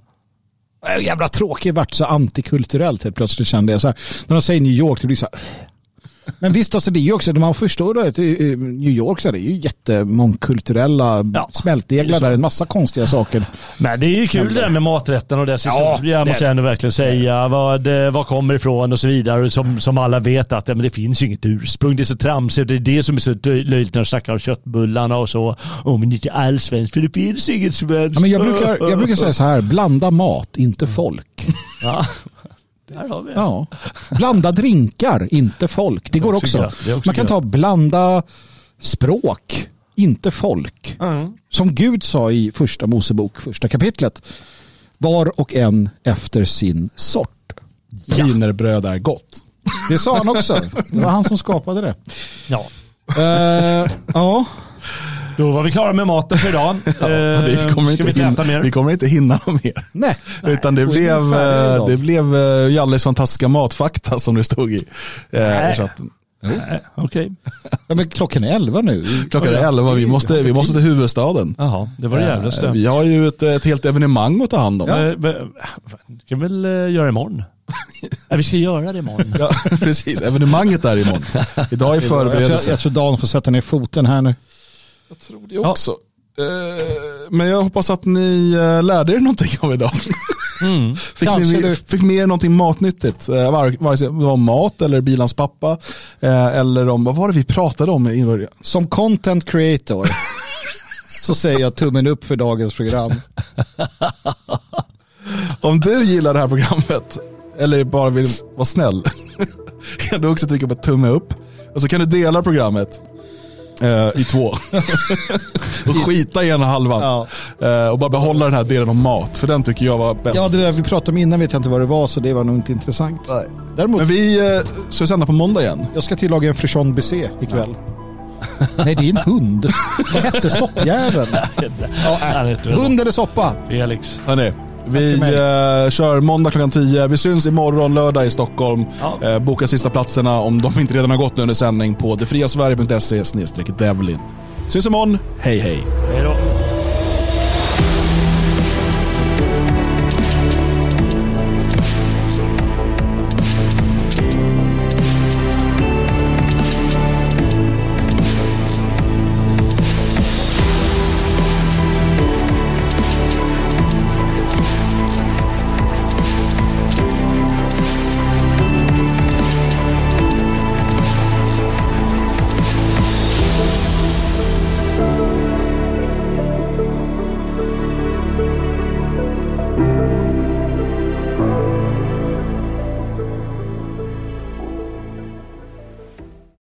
Äh, Jävla tråkigt vart så antikulturellt helt plötsligt kände jag. Så här, när de säger New York, det blir så här. Men visst, alltså det är ju också, man förstår då att New York så är det ju jättemångkulturella Ja, smältdeglar där, en massa konstiga saker. Men det är ju kul det där med maträtten och dess Ja, historia måste jag ändå verkligen säga. Vad, eh, vad kommer ifrån och så vidare. Som, som alla vet att ja, men det finns ju inget ursprung. Det är så tramsigt. Det är det som är så löjligt när de snackar om köttbullarna och så. Åh, men det är inte alls svenskt för det finns inget svenskt. Ja, men jag, brukar, jag brukar säga så här, blanda mat, inte folk. [laughs] Ja, där har vi det. Ja. Blanda drinkar, inte folk. Det går också också. också Man kan ta blanda språk, inte folk. Mm. Som Gud sa i första Mosebok, första kapitlet. Var och en efter sin sort. Wienerbröd är gott. Det sa han också. Det var han som skapade det. Ja. Eh, ja, Då var vi klara med maten för idag. [laughs] Ja, Eh, det kommer ska inte vi inte hinna, mer? vi kommer inte hinna mer. nej. [laughs] Utan det blev, eh, det blev eh, Jalles fantastiska matfakta som det stod i eh, Nej. Nej, Okej. Ja, men klockan är elva nu. Klockan är elva, vi måste, vi måste till huvudstaden. Jaha, det var det Eh, jävligaste. Vi har ju ett, ett helt evenemang att ta hand om. Ja. Eh, men, ska vi väl eh, göra imorgon? [laughs] Nej, vi ska göra det imorgon. Ja, precis. Evenemanget är imorgon. Idag är Jag tror, förberedelse. jag tror Dan får sätta ner foten här nu. Jag tror det också. Eh, Men jag hoppas att ni eh, lärde er någonting av idag. [laughs] Mm. Fick, ni, du- fick med er någonting matnyttigt? Eh, Var, vare sig det var om mat eller bilans pappa. Eller om, vad var det vi pratade om i början? Som content creator [laughs] så säger jag tummen upp för dagens program. [laughs] Om du gillar det här programmet, eller bara vill vara snäll, kan du också trycka på tumme upp. Och så kan du dela programmet i två. [laughs] och skita i ena halvan. Ja. Eh, och bara behålla den här delen om mat, för den tycker jag var bäst. Ja, det där vi pratade om innan vet jag inte vad det var så det var nog inte intressant. Däremot, Men vi eh, ska sända på måndag igen. jag ska tillaga en frichon baiser ikväll. Nej, det är en hund. [laughs] Vad hette soppjäveln? Ja, Hund eller soppa? Felix. Hörrni, vi eh, kör måndag klockan 10. Vi syns imorgon lördag i Stockholm. Ja. Eh, boka sista platserna om de inte redan har gått nu under sändning på detfriasverige.se Devlin. Syns imorgon. Hej hej. Hej då.